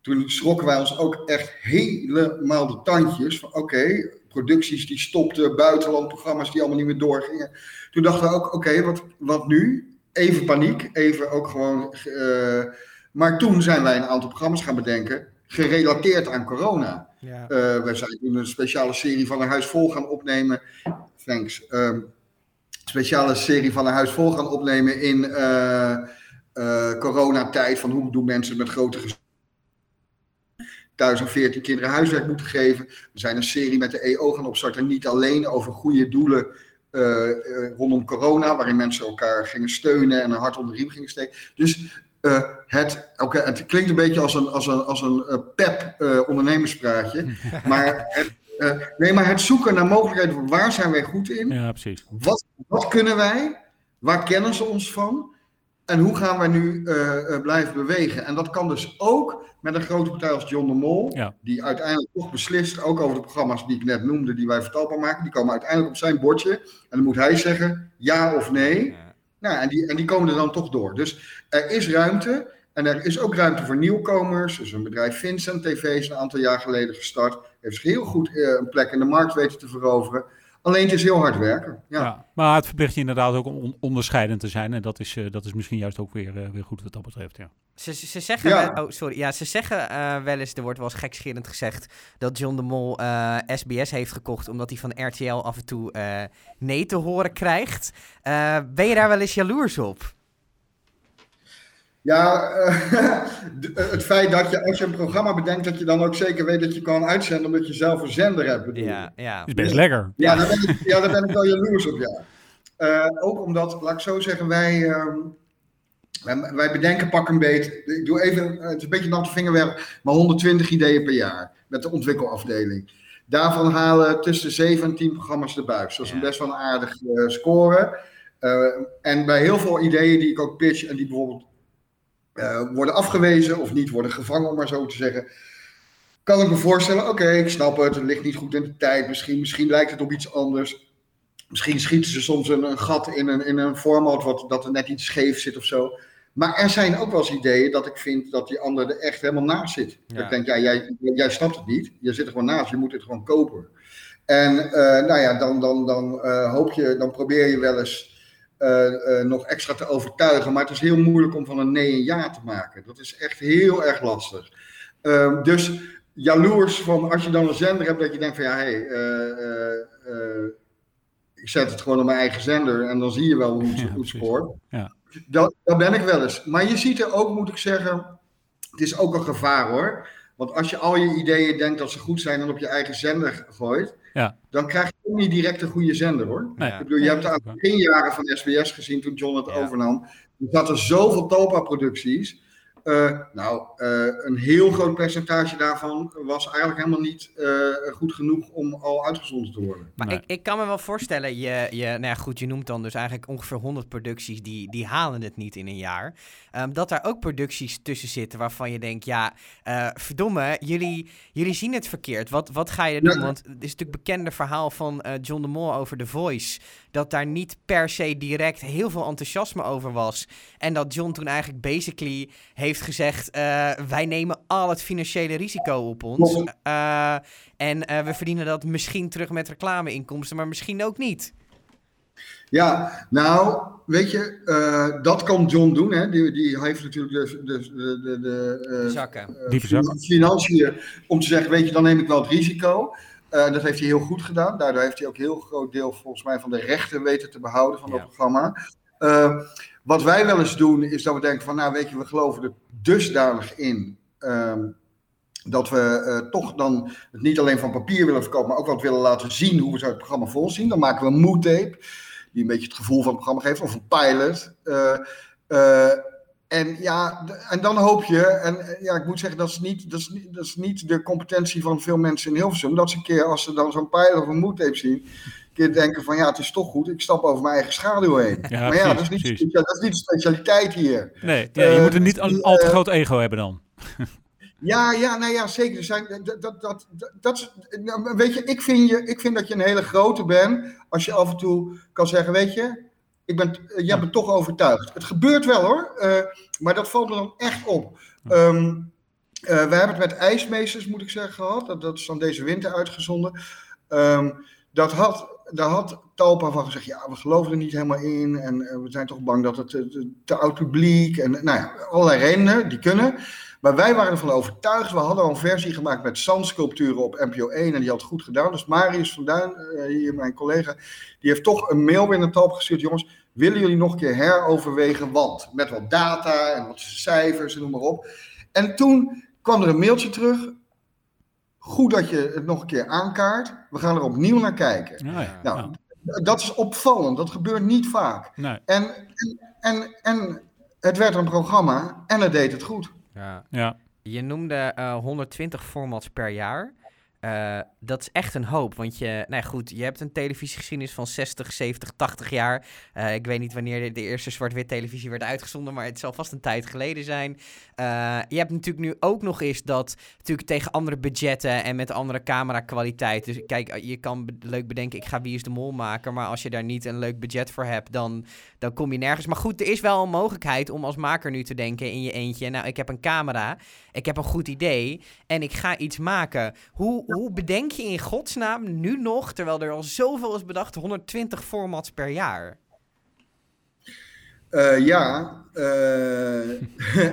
[SPEAKER 2] toen schrokken wij ons ook echt helemaal de tandjes. Van oké, producties die stopten, buitenlandprogramma's die allemaal niet meer doorgingen. Toen dachten we ook, oké, wat, wat nu? Even paniek, even ook gewoon. Uh, maar toen zijn wij een aantal programma's gaan bedenken, gerelateerd aan corona. Ja. Uh, wij zijn toen een speciale serie van een huis vol gaan opnemen. Thanks. Uh, speciale serie van een huis vol gaan opnemen in uh, coronatijd. Van hoe doen mensen met grote thuis 14 kinderen huiswerk moeten geven. We zijn een serie met de EO gaan opstarten, niet alleen over goede doelen uh, uh, rondom corona, waarin mensen elkaar gingen steunen en een hart onder de riem gingen steken. Dus uh, het, okay, het klinkt een beetje als een, als een, als een pep ondernemerspraatje, maar het, nee, maar het zoeken naar mogelijkheden, waar zijn wij goed in?
[SPEAKER 3] Ja, precies.
[SPEAKER 2] Wat, wat kunnen wij? Waar kennen ze ons van? En hoe gaan wij nu eh, eh, blijven bewegen? En dat kan dus ook met een grote partij als John de Mol,
[SPEAKER 3] Ja.
[SPEAKER 2] die uiteindelijk toch beslist, ook over de programma's die ik net noemde, die wij vertaalbaar maken, die komen uiteindelijk op zijn bordje. En dan moet hij zeggen ja of nee.
[SPEAKER 1] Ja.
[SPEAKER 2] Nou, en die, en die komen er dan toch door. Dus er is ruimte. En er is ook ruimte voor nieuwkomers. Dus een bedrijf Vincent TV is een aantal jaar geleden gestart. Heeft zich heel goed eh, een plek in de markt weten te veroveren. Alleen het is heel hard werken. Ja.
[SPEAKER 3] Ja. Maar het verplicht je inderdaad ook om on- onderscheidend te zijn. En dat is, eh, dat is misschien juist ook weer, eh, weer goed wat dat betreft. Ja.
[SPEAKER 1] Ze, ze ze zeggen,
[SPEAKER 2] Ja.
[SPEAKER 1] wel- oh, sorry, ja, ze zeggen eh, wel eens, er wordt wel eens gekscherend gezegd, dat John de Mol eh, SBS heeft gekocht omdat hij van RTL af en toe eh, nee te horen krijgt. Eh, ben je daar wel eens jaloers op?
[SPEAKER 2] Ja, eh, eh, het feit dat je als je een programma bedenkt, dat je dan ook zeker weet dat je kan uitzenden omdat je zelf een zender hebt. bedoel?
[SPEAKER 1] Ja, ja.
[SPEAKER 3] Is best lekker.
[SPEAKER 2] Ja, daar ben ik, ja, daar ben ik wel jaloers op, ja. Eh, ook omdat, laat ik zo zeggen, wij, ehm, wij, wij bedenken pak een beet. Ik doe even, het is een beetje natte vingerwerk, maar 120 ideeën per jaar met de ontwikkelafdeling. Daarvan halen tussen de 7 en 10 programma's de buis. Dat is een best wel een aardig eh, score. Eh, en bij heel veel ideeën die ik ook pitch en die bijvoorbeeld eh, worden afgewezen of niet worden gevangen, om maar zo te zeggen, kan ik me voorstellen, oké, ik snap het, het ligt niet goed in de tijd, misschien, misschien lijkt het op iets anders. Misschien schieten ze soms een, een gat in een, in een format wat, dat er net iets scheef zit of zo. Maar er zijn ook wel eens ideeën dat ik vind dat die ander er echt helemaal naast zit. Dat ik denk, ja, jij, jij snapt het niet. Je zit er gewoon naast, je moet het gewoon kopen. En eh, nou ja, dan, dan, dan eh, hoop je, dan probeer je wel eens nog extra te overtuigen. Maar het is heel moeilijk om van een nee een ja te maken. Dat is echt heel erg lastig. Ehm, dus jaloers van als je dan een zender hebt dat je denkt van ja, hé, hey, eh, eh, eh, ik zet het gewoon op mijn eigen zender en dan zie je wel hoe het,
[SPEAKER 3] Ja,
[SPEAKER 2] hoe het
[SPEAKER 3] precies.
[SPEAKER 2] scoort.
[SPEAKER 3] Ja.
[SPEAKER 2] Dat, dat ben ik wel eens. Maar je ziet er ook, moet ik zeggen, het is ook een gevaar hoor. Want als je al je ideeën denkt dat ze goed zijn en op je eigen zender gooit,
[SPEAKER 3] Ja.
[SPEAKER 2] dan krijg je ook niet direct een goede zender hoor.
[SPEAKER 3] Nee.
[SPEAKER 1] Ja.
[SPEAKER 2] Ik bedoel, je hebt aan de
[SPEAKER 3] ook
[SPEAKER 2] beginjaren van SBS gezien toen John het overnam. Er zaten zoveel Topa-producties. Eh, nou, eh, een heel groot percentage daarvan was eigenlijk helemaal niet eh, goed genoeg om al uitgezonden te worden.
[SPEAKER 1] Maar
[SPEAKER 3] Nee.
[SPEAKER 1] ik, ik kan me wel voorstellen, je, je, nou ja, goed, je noemt dan dus eigenlijk ongeveer 100 producties die, die halen het niet in een jaar. Ehm, dat daar ook producties tussen zitten waarvan je denkt, ja, eh, verdomme, jullie, jullie zien het verkeerd. Wat, wat ga je doen?
[SPEAKER 2] Ja.
[SPEAKER 1] Want het is natuurlijk een bekende verhaal van eh, John de Mol over The Voice. Dat daar niet per se direct heel veel enthousiasme over was. En dat John toen eigenlijk basically heeft gezegd, eh, wij nemen al het financiële risico op ons. Eh, en eh, we verdienen dat misschien terug met reclameinkomsten, maar misschien ook niet.
[SPEAKER 2] Ja, nou, weet je, eh, dat kan John doen. Hè? Die, die heeft natuurlijk de, de, de, de, de,
[SPEAKER 1] De zakken.
[SPEAKER 3] Diepe zakken.
[SPEAKER 2] financiën om te zeggen, weet je, dan neem ik wel het risico. Eh, dat heeft hij heel goed gedaan. Daardoor heeft hij ook een heel groot deel volgens mij van de rechten weten te behouden van
[SPEAKER 1] Ja.
[SPEAKER 2] dat programma. Eh, wat wij wel eens doen, is dat we denken van, nou weet je, we geloven er dusdanig in. ehm, dat we eh, toch dan het niet alleen van papier willen verkopen, maar ook wat willen laten zien hoe we zo het programma volzien. Dan maken we een moodtape, die een beetje het gevoel van het programma geeft, of een pilot. En ja, en dan hoop je, en eh, ja, ik moet zeggen, dat is, niet, dat, is niet, dat is niet de competentie van veel mensen in Hilversum, dat ze een keer, als ze dan zo'n pilot of een moodtape zien, een keer denken van ja, het is toch goed, ik stap over mijn eigen schaduw heen.
[SPEAKER 3] Ja,
[SPEAKER 2] maar ja, dat is, niet,
[SPEAKER 3] precies.
[SPEAKER 2] dat is niet de specialiteit hier.
[SPEAKER 3] Nee, ja, je
[SPEAKER 2] Eh,
[SPEAKER 3] moet er niet een al te
[SPEAKER 2] eh,
[SPEAKER 3] groot ego hebben dan.
[SPEAKER 2] Ja, ja, nou ja, zeker. Er zijn, dat, dat, dat, dat, nou, weet je, ik vind, je, ik vind dat je een hele grote bent als je af en toe kan zeggen, weet je, ik ben, eh, jij bent toch overtuigd. Het gebeurt wel hoor, eh, maar dat valt me dan echt op. Ehm, eh, we hebben het met ijsmeesters, moet ik zeggen, gehad. Dat, dat is dan deze winter uitgezonden. Ehm, dat had, daar had Talpa van gezegd, ja, we geloven er niet helemaal in. En we zijn toch bang dat het te, te oud publiek. En nou ja, allerlei redenen, die kunnen. Maar wij waren ervan overtuigd. We hadden al een versie gemaakt met zandsculpturen op NPO 1 en die had goed gedaan. Dus Marius van Duin, eh, hier mijn collega, die heeft toch een mail binnen Talp gestuurd. Jongens, willen jullie nog een keer heroverwegen? Want met wat data en wat cijfers en noem maar op. En toen kwam er een mailtje terug. Goed dat je het nog een keer aankaart. We gaan er opnieuw naar kijken.
[SPEAKER 3] Ja.
[SPEAKER 2] Nou, dat is opvallend. Dat gebeurt niet vaak.
[SPEAKER 3] Nee,
[SPEAKER 2] En, en, en, en het werd een programma en het deed het goed.
[SPEAKER 1] Ja.
[SPEAKER 3] ja.
[SPEAKER 1] Je noemde eh, 120 formats per jaar. Uh, dat is echt een hoop. Want je, nou goed, je hebt een televisiegeschiedenis van 60, 70, 80 jaar. Uh, ik weet niet wanneer de, eerste zwart-wit televisie werd uitgezonden, maar het zal vast een tijd geleden zijn. Uh, je hebt natuurlijk nu ook nog eens dat natuurlijk tegen andere budgetten en met andere camerakwaliteit. Dus kijk, je kan leuk bedenken, ik ga Wie is de Mol maken. Maar als je daar niet een leuk budget voor hebt, dan, dan kom je nergens. Maar goed, er is wel een mogelijkheid om als maker nu te denken in je eentje. Nou, ik heb een camera, ik heb een goed idee en ik ga iets maken. Hoe, hoe bedenk je in godsnaam nu nog, terwijl er al zoveel is bedacht, 120 formats per jaar?
[SPEAKER 2] Uh, ja. Uh,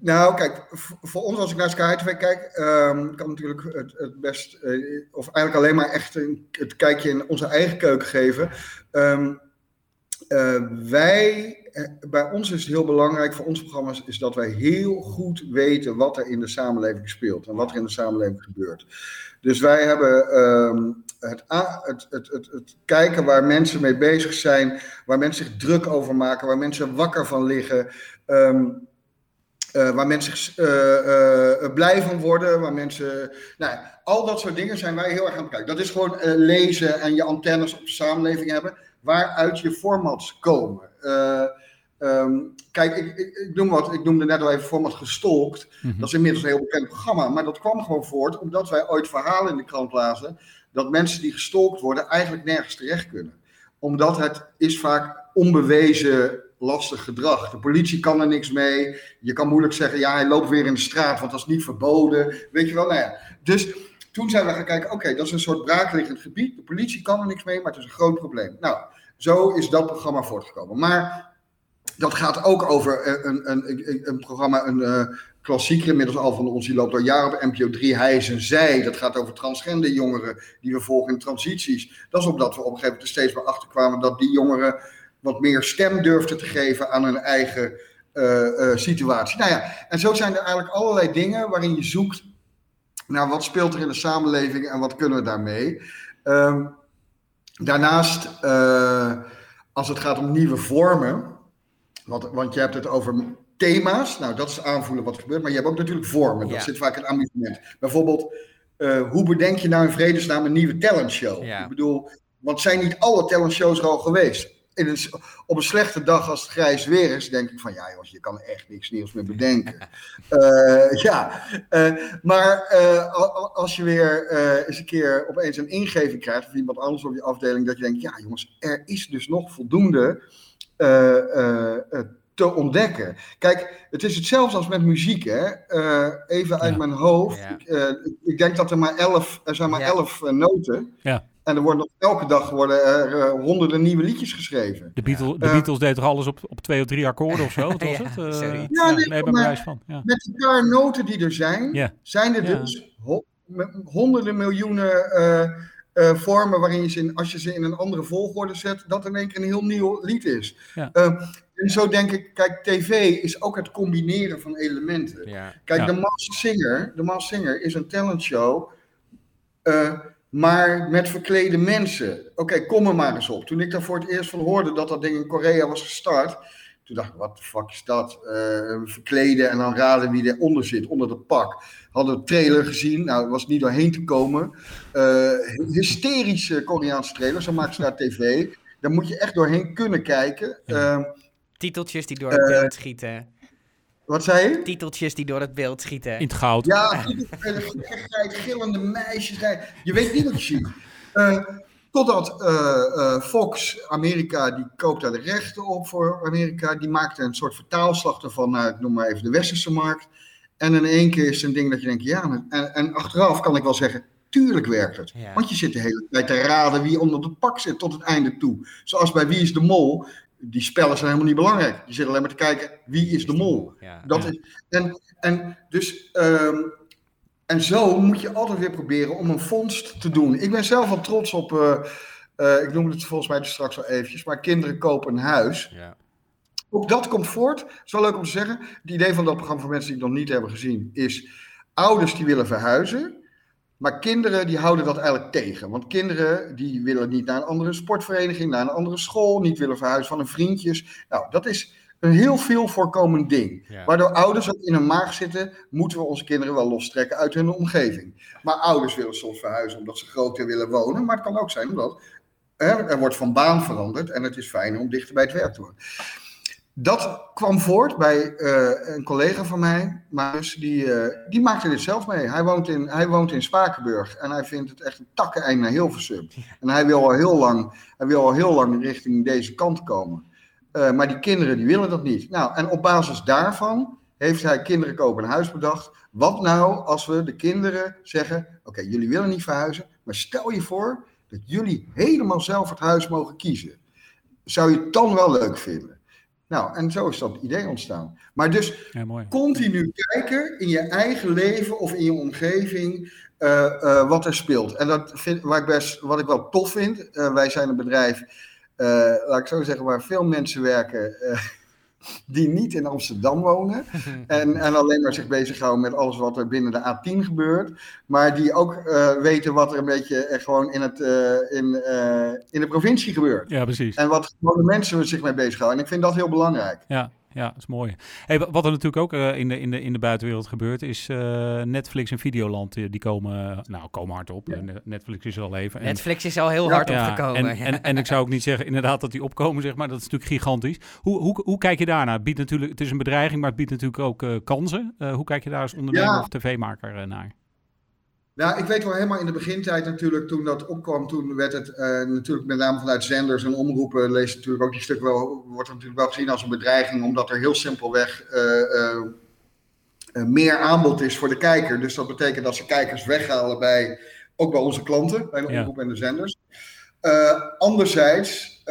[SPEAKER 2] nou, kijk, voor ons als ik naar Sky TV kijk, um, kan natuurlijk het, het best, uh, of eigenlijk alleen maar echt een, het kijkje in onze eigen keuken geven. Um, wij bij ons is het heel belangrijk voor ons programma's is dat wij heel goed weten wat er in de samenleving speelt en wat er in de samenleving gebeurt. Dus wij hebben um, het, het, het, het, kijken waar mensen mee bezig zijn, waar mensen zich druk over maken, waar mensen wakker van liggen. Um, uh, waar mensen uh, uh, blij van worden, waar mensen. Nou, al dat soort dingen zijn wij heel erg aan het kijken. Dat is gewoon lezen en je antennes op de samenleving hebben, waaruit je formats komen. Um, kijk, ik, ik, ik, noem wat, ik noemde net al even format gestolkt. Mm -hmm. Dat is inmiddels een heel bekend programma. Maar dat kwam gewoon voort omdat wij ooit verhalen in de krant lazen. dat mensen die gestolkt worden eigenlijk nergens terecht kunnen. Omdat het is vaak onbewezen lastig gedrag. De politie kan er niks mee. Je kan moeilijk zeggen, ja, hij loopt weer in de straat, want dat is niet verboden. Weet je wel, nou ja. Dus toen zijn we gaan kijken, oké, dat is een soort braakliggend gebied. De politie kan er niks mee, maar het is een groot probleem. Nou, zo is dat programma voortgekomen. Maar dat gaat ook over een, een, een, een programma, een uh, klassieker inmiddels al van ons, die loopt al jaren op NPO 3, Hij is en Zij. Dat gaat over transgender jongeren die we volgen in transities. Dat is omdat we op een gegeven moment steeds meer achter kwamen dat die jongeren wat meer stem durfden te geven aan hun eigen uh, situatie. Nou ja, en zo zijn er eigenlijk allerlei dingen waarin je zoekt naar wat speelt er in de samenleving en wat kunnen we daarmee. Um, daarnaast, als het gaat om nieuwe vormen want, want je hebt het over thema's. Nou, dat is aanvoelen wat er gebeurt. Maar je hebt ook natuurlijk vormen. Dat ja. zit vaak in amusement. Bijvoorbeeld, uh, hoe bedenk je nou in vredesnaam een nieuwe talentshow? Ja. Ik bedoel, want zijn niet alle talentshows er al geweest? In een, op een slechte dag als het grijs weer is, denk ik van ja, jongens, je kan echt niks nieuws meer bedenken. uh, ja, uh, maar als je weer eens een keer opeens een ingeving krijgt of iemand anders op je afdeling, dat je denkt, ja, jongens, er is dus nog voldoende te ontdekken. Kijk, het is hetzelfde als met muziek. Hè? Uh, even uit ja. mijn hoofd. Ja. Ik, ik, denk dat er maar elf, er zijn maar ja. elf noten.
[SPEAKER 3] Ja.
[SPEAKER 2] En er worden elke dag worden er honderden nieuwe liedjes geschreven.
[SPEAKER 3] De, Beatles, de Beatles deden toch alles op, op twee of drie akkoorden of zo? Wat was het?
[SPEAKER 2] Sorry. Ja, nee, nee, maar van. met die paar noten die er zijn, zijn er dus honderden miljoenen uh, vormen waarin je ze, in, als je ze in een andere volgorde zet, dat in één keer een heel nieuw lied is.
[SPEAKER 3] Ja.
[SPEAKER 2] Uh, en zo denk ik, kijk, tv is ook het combineren van elementen.
[SPEAKER 1] Ja.
[SPEAKER 2] Kijk,
[SPEAKER 3] Ja.
[SPEAKER 2] de Masked Singer, de Masked Singer is een talentshow, uh, maar met verklede mensen. Oké, kom er maar eens op. Toen ik daar voor het eerst van hoorde dat dat ding in Korea was gestart, toen dacht ik, wat de fuck is dat? Uh, verkleden en dan raden wie eronder zit, onder de pak. Hadden een trailer gezien, nou, het was niet doorheen te komen. Uh, hysterische Koreaanse trailer, zo maken ze naar tv. Daar moet je echt doorheen kunnen kijken. Uh,
[SPEAKER 1] Titeltjes die door het beeld schieten.
[SPEAKER 2] Wat zei je?
[SPEAKER 1] Titeltjes die door het beeld schieten.
[SPEAKER 3] In het goud.
[SPEAKER 2] Ja, gillende meisjes. Je weet niet wat je ziet. Totdat uh, uh, Fox, Amerika, die koopt daar de rechten op voor Amerika. Die maakt er een soort vertaalslag ervan naar, ik noem maar even de westerse markt. En in één keer is het een ding dat je denkt, ja, en, en achteraf kan ik wel zeggen, tuurlijk werkt het.
[SPEAKER 1] Ja.
[SPEAKER 2] Want je zit de hele tijd te raden wie onder het pak zit tot het einde toe. Zoals bij Wie is de Mol, die spellen zijn helemaal niet belangrijk. Je zit alleen maar te kijken, wie is de mol?
[SPEAKER 1] Ja.
[SPEAKER 2] Dat
[SPEAKER 3] Ja.
[SPEAKER 2] is, en, en dus... Um, en zo moet je altijd weer proberen om een vondst te doen. Ik ben zelf wel trots op, uh, uh, ik noemde het volgens mij dus straks al eventjes, maar kinderen kopen een huis.
[SPEAKER 1] Ja.
[SPEAKER 2] Ook dat komt voort. Het is wel leuk om te zeggen. Het idee van dat programma voor mensen die het nog niet hebben gezien is, ouders die willen verhuizen, maar kinderen die houden dat eigenlijk tegen. Want kinderen die willen niet naar een andere sportvereniging, naar een andere school, niet willen verhuizen van hun vriendjes. Nou, dat is een heel veel voorkomend ding. Waardoor ouders ook in hun maag zitten, moeten we onze kinderen wel lostrekken uit hun omgeving. Maar ouders willen soms verhuizen omdat ze groter willen wonen. Maar het kan ook zijn omdat hè, er wordt van baan veranderd en het is fijn om dichter bij het werk te worden. Dat kwam voort bij uh, een collega van mij, Maus, die, uh, die maakte dit zelf mee. Hij woont, in, hij woont in Spakenburg en hij vindt het echt een takkeneind naar Hilversum. En hij wil al heel lang, hij wil al heel lang richting deze kant komen. Uh, maar die kinderen die willen dat niet. Nou, en op basis daarvan heeft hij kinderen kopen een huis bedacht. Wat nou als we de kinderen zeggen: Oké, jullie willen niet verhuizen, maar stel je voor dat jullie helemaal zelf het huis mogen kiezen. Zou je het dan wel leuk vinden? Nou, en zo is dat idee ontstaan. Maar dus ja, continu kijken in je eigen leven of in je omgeving uh, uh, wat er speelt. En dat vind, waar ik best, wat ik wel tof vind, wij zijn een bedrijf, laat ik zo zeggen, waar veel mensen werken die niet in Amsterdam wonen. en, en alleen maar zich bezighouden met alles wat er binnen de A10 gebeurt. Maar die ook uh, weten wat er een beetje uh, gewoon in, het, uh, in, in de provincie gebeurt.
[SPEAKER 3] Ja, precies.
[SPEAKER 2] En wat gewoon de mensen zich mee bezighouden. En ik vind dat heel belangrijk.
[SPEAKER 3] Ja, ja, dat is mooi. Hey, wat er natuurlijk ook uh, in, de, in, de, in de buitenwereld gebeurt, is uh, Netflix en Videoland. Die, die komen, nou, komen hard op. Ja. Netflix is al even.
[SPEAKER 1] Netflix is al heel hard ja, opgekomen.
[SPEAKER 3] En, en, en, ik zou ook niet zeggen inderdaad dat die opkomen, zeg maar. Dat is natuurlijk gigantisch. Hoe, hoe, hoe kijk je daarnaar? Het, biedt natuurlijk, het is een bedreiging, maar het biedt natuurlijk ook uh, kansen. hoe kijk je daar als ondernemer of tv-maker naar?
[SPEAKER 2] Nou, ik weet wel helemaal in de begintijd natuurlijk, toen dat opkwam, toen werd het uh, natuurlijk met name vanuit zenders en omroepen, leest natuurlijk ook die stuk wel, wordt natuurlijk wel gezien als een bedreiging, omdat er heel simpelweg uh, uh, meer aanbod is voor de kijker. Dus dat betekent dat ze kijkers weghalen bij, ook bij onze klanten, bij de omroep en de zenders. anderzijds,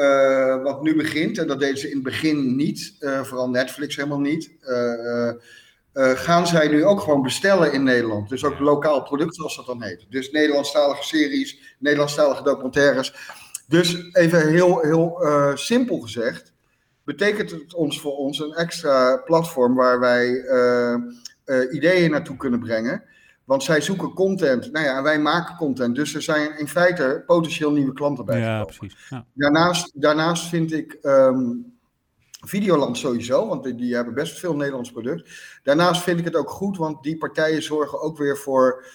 [SPEAKER 2] wat nu begint, en dat deden ze in het begin niet, vooral Netflix helemaal niet, uh, gaan zij nu ook gewoon bestellen in Nederland. Dus ook lokaal product, zoals dat dan heet. Dus Nederlandstalige series, Nederlandstalige documentaires. Dus even heel, heel uh, simpel gezegd, betekent het ons voor ons een extra platform waar wij uh, ideeën naartoe kunnen brengen. Want zij zoeken content. Nou ja, wij maken content. Dus er zijn in feite potentieel nieuwe klanten bij.
[SPEAKER 3] Ja, precies. Ja.
[SPEAKER 2] Daarnaast, daarnaast vind ik. Um, Videoland sowieso, want die, die, hebben best veel Nederlands product. Daarnaast vind ik het ook goed, want die partijen zorgen ook weer voor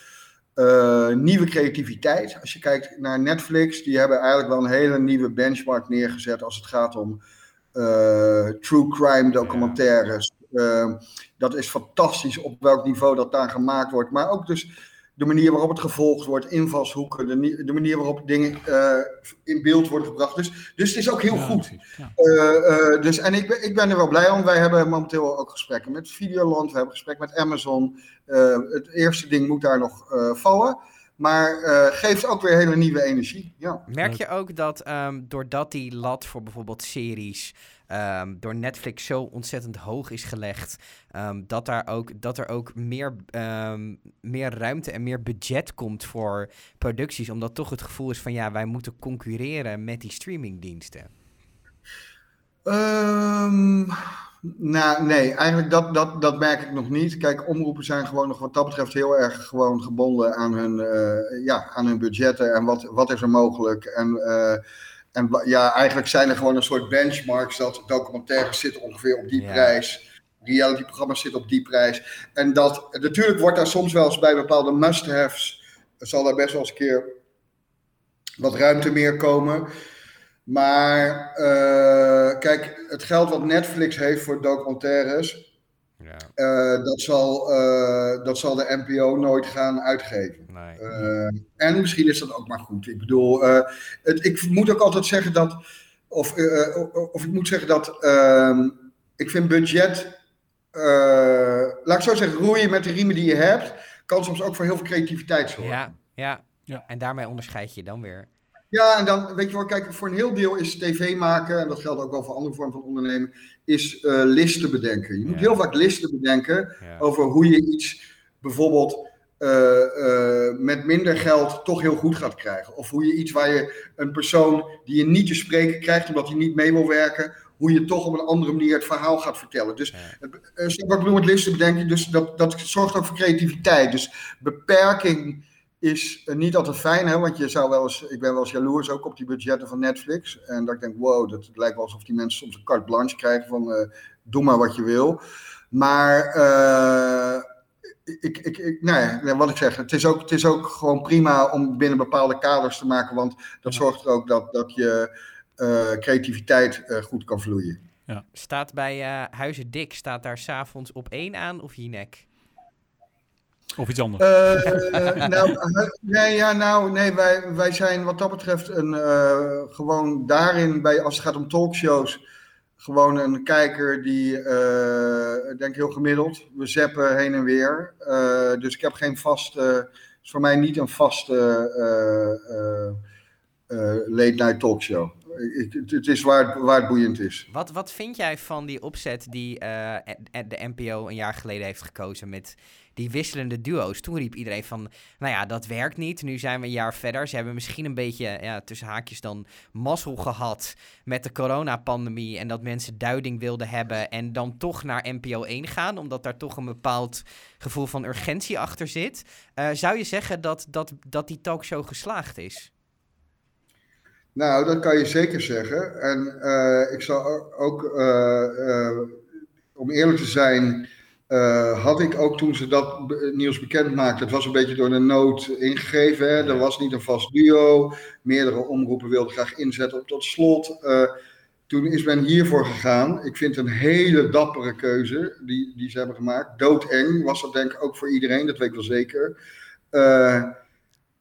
[SPEAKER 2] uh, nieuwe creativiteit. Als je kijkt naar Netflix, die hebben eigenlijk wel een hele nieuwe benchmark neergezet als het gaat om uh, true crime documentaires. Uh, dat is fantastisch op welk niveau dat daar gemaakt wordt. Maar ook dus de manier waarop het gevolgd wordt, invalshoeken, de, de manier waarop dingen uh, in beeld worden gebracht. Dus, dus het is ook heel ja, goed. Ja. Uh, uh, dus, en ik ben, ik ben er wel blij om. Wij hebben momenteel ook gesprekken met Videoland, we hebben gesprek met Amazon. het eerste ding moet daar nog vallen. Maar geeft ook weer hele nieuwe energie. Ja.
[SPEAKER 1] Merk je ook dat um, doordat die lat voor bijvoorbeeld series um, door Netflix zo ontzettend hoog is gelegd, um, dat, daar ook, dat er ook meer, um, meer ruimte en meer budget komt voor producties, omdat toch het gevoel is van ja, wij moeten concurreren met die streamingdiensten.
[SPEAKER 2] nou, nee, eigenlijk dat, dat, dat merk ik nog niet. Kijk, omroepen zijn gewoon nog wat dat betreft heel erg gewoon gebonden aan hun, uh, ja, aan hun budgetten en wat, wat is er mogelijk. En uh, en ja, eigenlijk zijn er gewoon een soort benchmarks dat documentaires zitten ongeveer op die ja. prijs. Reality-programma's zitten op die prijs. En dat, natuurlijk wordt daar soms wel eens bij bepaalde must-haves, zal daar best wel eens een keer wat ruimte meer komen. Maar uh, kijk, het geld wat Netflix heeft voor documentaires, ja. Uh, dat, zal, uh, dat zal de NPO nooit gaan uitgeven. Nee. Uh, en misschien is dat ook maar goed. Ik bedoel, het, ik moet ook altijd zeggen dat. Of, of ik moet zeggen dat. Ehm, ik vind budget. laat ik zo zeggen, roeien met de riemen die je hebt. kan soms ook voor heel veel creativiteit zorgen.
[SPEAKER 1] Ja, ja. ja. en daarmee onderscheid je dan weer.
[SPEAKER 2] Ja, en dan weet je wel, kijk, voor een heel deel is tv maken, en dat geldt ook wel voor andere vormen van ondernemen, is uh, listen bedenken. Je moet ja. heel vaak listen bedenken ja. over hoe je iets bijvoorbeeld uh, uh, met minder geld toch heel goed gaat krijgen. Of hoe je iets waar je een persoon die je niet te spreken krijgt omdat hij niet mee wil werken, hoe je toch op een andere manier het verhaal gaat vertellen. Dus ja. wat ik bedoel met listen bedenken, dus dat, dat zorgt ook voor creativiteit. Dus beperking is niet altijd fijn, hè? want je zou wel eens, ik ben wel eens jaloers ook op die budgetten van Netflix. En dat ik denk, wow, dat, het lijkt wel alsof die mensen soms een carte blanche krijgen van uh, doe maar wat je wil. Maar ik, ik, ik, nee, wat ik zeg, het is, ook, het is ook gewoon prima om binnen bepaalde kaders te maken, want dat zorgt er ook dat, dat je creativiteit goed kan vloeien.
[SPEAKER 1] Ja. Staat bij uh, Huizen Dik, staat daar s'avonds op één aan of Jinek?
[SPEAKER 3] Of iets anders?
[SPEAKER 2] Uh, nou, nee, ja, nou, nee wij, wij zijn wat dat betreft een, uh, gewoon daarin, bij, als het gaat om talkshows, gewoon een kijker die, uh, denk heel gemiddeld. We zeppen heen en weer. dus ik heb geen vaste, is voor mij niet een vaste late night talkshow ik, het is waar, waar het boeiend is.
[SPEAKER 1] Wat, wat vind jij van die opzet die uh, de NPO een jaar geleden heeft gekozen met die wisselende duo's? Toen riep iedereen van, nou ja, dat werkt niet. Nu zijn we een jaar verder. Ze hebben misschien een beetje, ja, tussen haakjes dan, mazzel gehad met de coronapandemie. En dat mensen duiding wilden hebben en dan toch naar NPO 1 gaan. Omdat daar toch een bepaald gevoel van urgentie achter zit. Uh, zou je zeggen dat, dat, dat die talkshow geslaagd is?
[SPEAKER 2] Nou, dat kan je zeker zeggen. En uh, ik zal ook, uh, uh, om eerlijk te zijn, had ik ook toen ze dat nieuws bekend maakten, het was een beetje door de nood ingegeven. Hè? Er was niet een vast duo. Meerdere omroepen wilden graag inzetten op tot slot. toen is men hiervoor gegaan. Ik vind het een hele dappere keuze die, die ze hebben gemaakt. Doodeng was dat denk ik ook voor iedereen, dat weet ik wel zeker.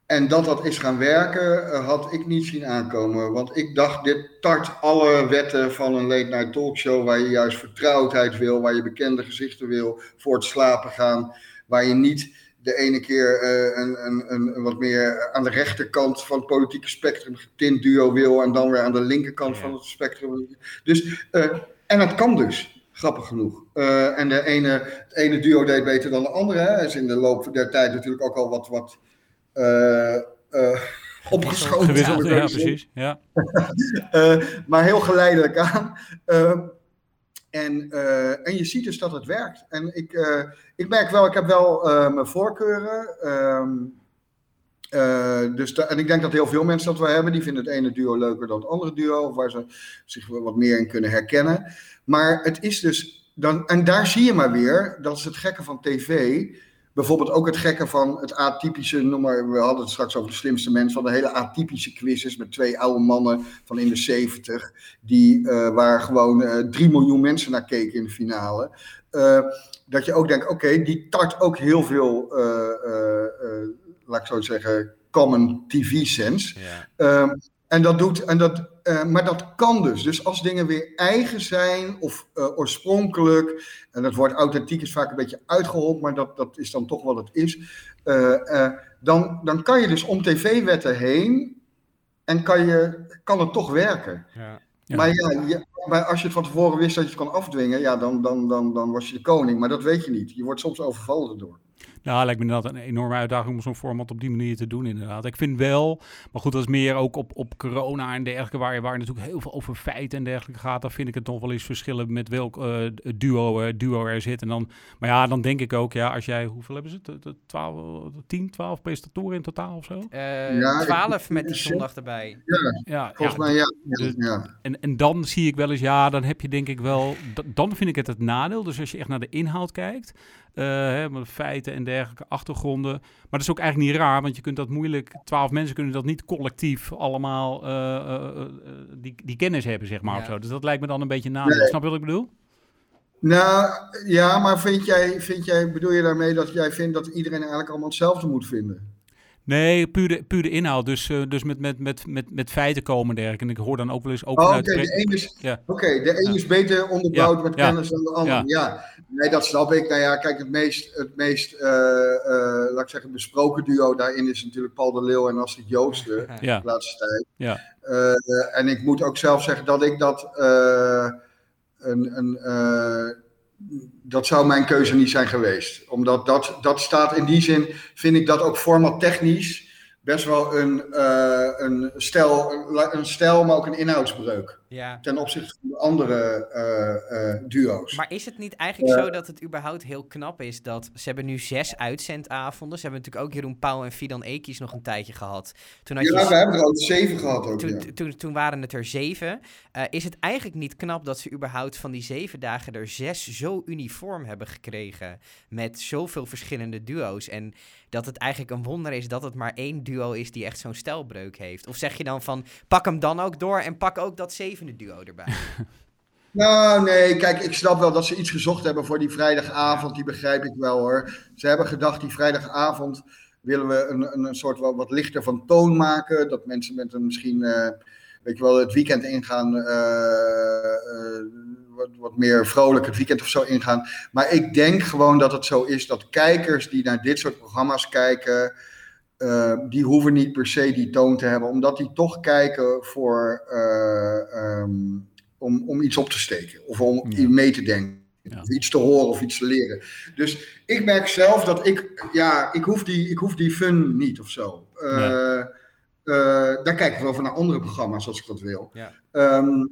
[SPEAKER 2] En dat dat is gaan werken, eh, had ik niet zien aankomen. Want ik dacht, dit tart alle wetten van een late night talkshow, waar je juist vertrouwdheid wil, waar je bekende gezichten wil voor het slapen gaan, waar je niet de ene keer uh, een, een, een, wat meer aan de rechterkant van het politieke spectrum getint duo wil en dan weer aan de linkerkant van het spectrum. Dus, uh, en het kan dus, grappig genoeg. Uh, en de ene, het ene duo deed beter dan de andere. Hè. is in de loop der tijd natuurlijk ook al wat, wat opgeschoten.
[SPEAKER 3] Gewisseld, ja, precies. Ja.
[SPEAKER 2] uh, maar heel geleidelijk aan. Uh, en, en je ziet dus dat het werkt. En ik, ik merk wel, ik heb wel mijn voorkeuren. Um, dus en ik denk dat heel veel mensen dat wel hebben. Die vinden het ene duo leuker dan het andere duo. Of waar ze zich wat meer in kunnen herkennen. Maar het is dus. Dan, en daar zie je maar weer, dat is het gekke van tv bijvoorbeeld ook het gekke van het atypische, noem maar, we hadden het straks over de slimste mensen, van de hele atypische quizzes met twee oude mannen van in de 70, die, uh, waar gewoon uh, eh, 3 miljoen mensen naar keken in de finale. Uh, dat je ook denkt, oké, die tart ook heel veel, laat ik zo zeggen, common TV-sense. Ja. Ehm, en dat doet, en dat, uh, maar dat kan dus. Dus als dingen weer eigen zijn of uh, oorspronkelijk, en dat woord authentiek is vaak een beetje uitgehold, maar dat, dat is dan toch wat het is. Uh, dan, dan kan je dus om tv-wetten heen en kan, je, kan het toch werken. Ja. Ja. Maar ja, je, maar als je het van tevoren wist dat je het kon afdwingen, ja, dan, dan, dan, dan was je de koning. Maar dat weet je niet. Je wordt soms overvallen erdoor.
[SPEAKER 3] Nou, lijkt me inderdaad een enorme uitdaging om zo'n format op die manier te doen, inderdaad. Ik vind wel, maar goed, dat is meer ook op, op corona en dergelijke, waar, waar natuurlijk heel veel over feiten en dergelijke gaat. Dan vind ik het nog wel eens verschillen met welk uh, duo, uh, duo er zit. En dan, maar ja, dan denk ik ook, ja, als jij, hoeveel hebben ze? De, 12, 10, 12 presentatoren in totaal of zo?
[SPEAKER 1] Uh, ja, 12 met die zondag erbij.
[SPEAKER 2] Ja, ja volgens mij ja. Dus, ja.
[SPEAKER 3] En, en dan zie ik wel eens, ja, dan heb je denk ik wel, dan vind ik het het nadeel. Dus als je echt naar de inhoud kijkt, uh, hè, feiten en dergelijke achtergronden. Maar dat is ook eigenlijk niet raar, want je kunt dat moeilijk. Twaalf mensen kunnen dat niet collectief allemaal uh, uh, die, die kennis hebben, zeg maar. Ja. Of zo. Dus dat lijkt me dan een beetje na. Nee. Snap je wat ik bedoel?
[SPEAKER 2] Nou ja, maar vind jij, vind jij, bedoel je daarmee dat jij vindt dat iedereen eigenlijk allemaal hetzelfde moet vinden?
[SPEAKER 3] Nee, puur de, puur de inhoud. Dus, uh, dus met, met, met, met, met feiten komen dergelijke. En ik hoor dan ook wel eens ook
[SPEAKER 2] oh, Oké, de een is, ja. okay, de een ja. is beter onderbouwd ja. met kennis dan de ander. Ja. nee, dat snap ik. Nou ja, kijk, het meest, het meest uh, uh, laat ik zeggen, besproken duo daarin is natuurlijk Paul de Leeuw en Astrid Joosten. De laatste tijd. Ja. en ik moet ook zelf zeggen dat ik dat een... een dat zou mijn keuze niet zijn geweest. Omdat dat, dat staat in die zin, vind ik dat ook formattechnisch best wel een, uh, een, stijl, een stijl, maar ook een inhoudsbreuk.
[SPEAKER 1] Ja.
[SPEAKER 2] ten opzichte van de andere eh, eh, duo's.
[SPEAKER 1] Maar is het niet eigenlijk zo dat het überhaupt heel knap is dat ze hebben nu zes uitzendavonden. Ze hebben natuurlijk ook Jeroen Pauw en Fidan Ekies nog een tijdje gehad. Toen had
[SPEAKER 2] ja,
[SPEAKER 1] je
[SPEAKER 2] we hebben er ook zeven gehad ook.
[SPEAKER 1] toen,
[SPEAKER 2] ja.
[SPEAKER 1] toen, toen waren het er zeven. Eh, is het eigenlijk niet knap dat ze überhaupt van die zeven dagen er zes zo uniform hebben gekregen? Met zoveel verschillende duo's. En dat het eigenlijk een wonder is dat het maar één duo is die echt zo'n stijlbreuk heeft. Of zeg je dan van pak hem dan ook door en pak ook dat zevende duo erbij?
[SPEAKER 2] Nou, nee, kijk, ik snap wel dat ze iets gezocht hebben voor die vrijdagavond. Die begrijp ik wel hoor. Ze hebben gedacht, die vrijdagavond willen we een, een, een soort wat, wat lichter van toon maken. Dat mensen met een misschien, eh, weet je wel, het weekend ingaan. eh, eh, wat, wat meer vrolijk het weekend of zo ingaan. Maar ik denk gewoon dat het zo is dat kijkers die naar dit soort programma's kijken. eh, die hoeven niet per se die toon te hebben, omdat die toch kijken voor. eh, ehm, om, om iets op te steken of om
[SPEAKER 3] Ja.
[SPEAKER 2] mee te denken.
[SPEAKER 3] Ja.
[SPEAKER 2] Of iets te horen of iets te leren. Dus ik merk zelf dat ik, ja, ik hoef die, ik hoef die fun niet of zo. Eh,
[SPEAKER 3] Nee.
[SPEAKER 2] daar kijk ik wel van naar andere programma's als ik dat wil.
[SPEAKER 1] Ja.
[SPEAKER 2] Ehm,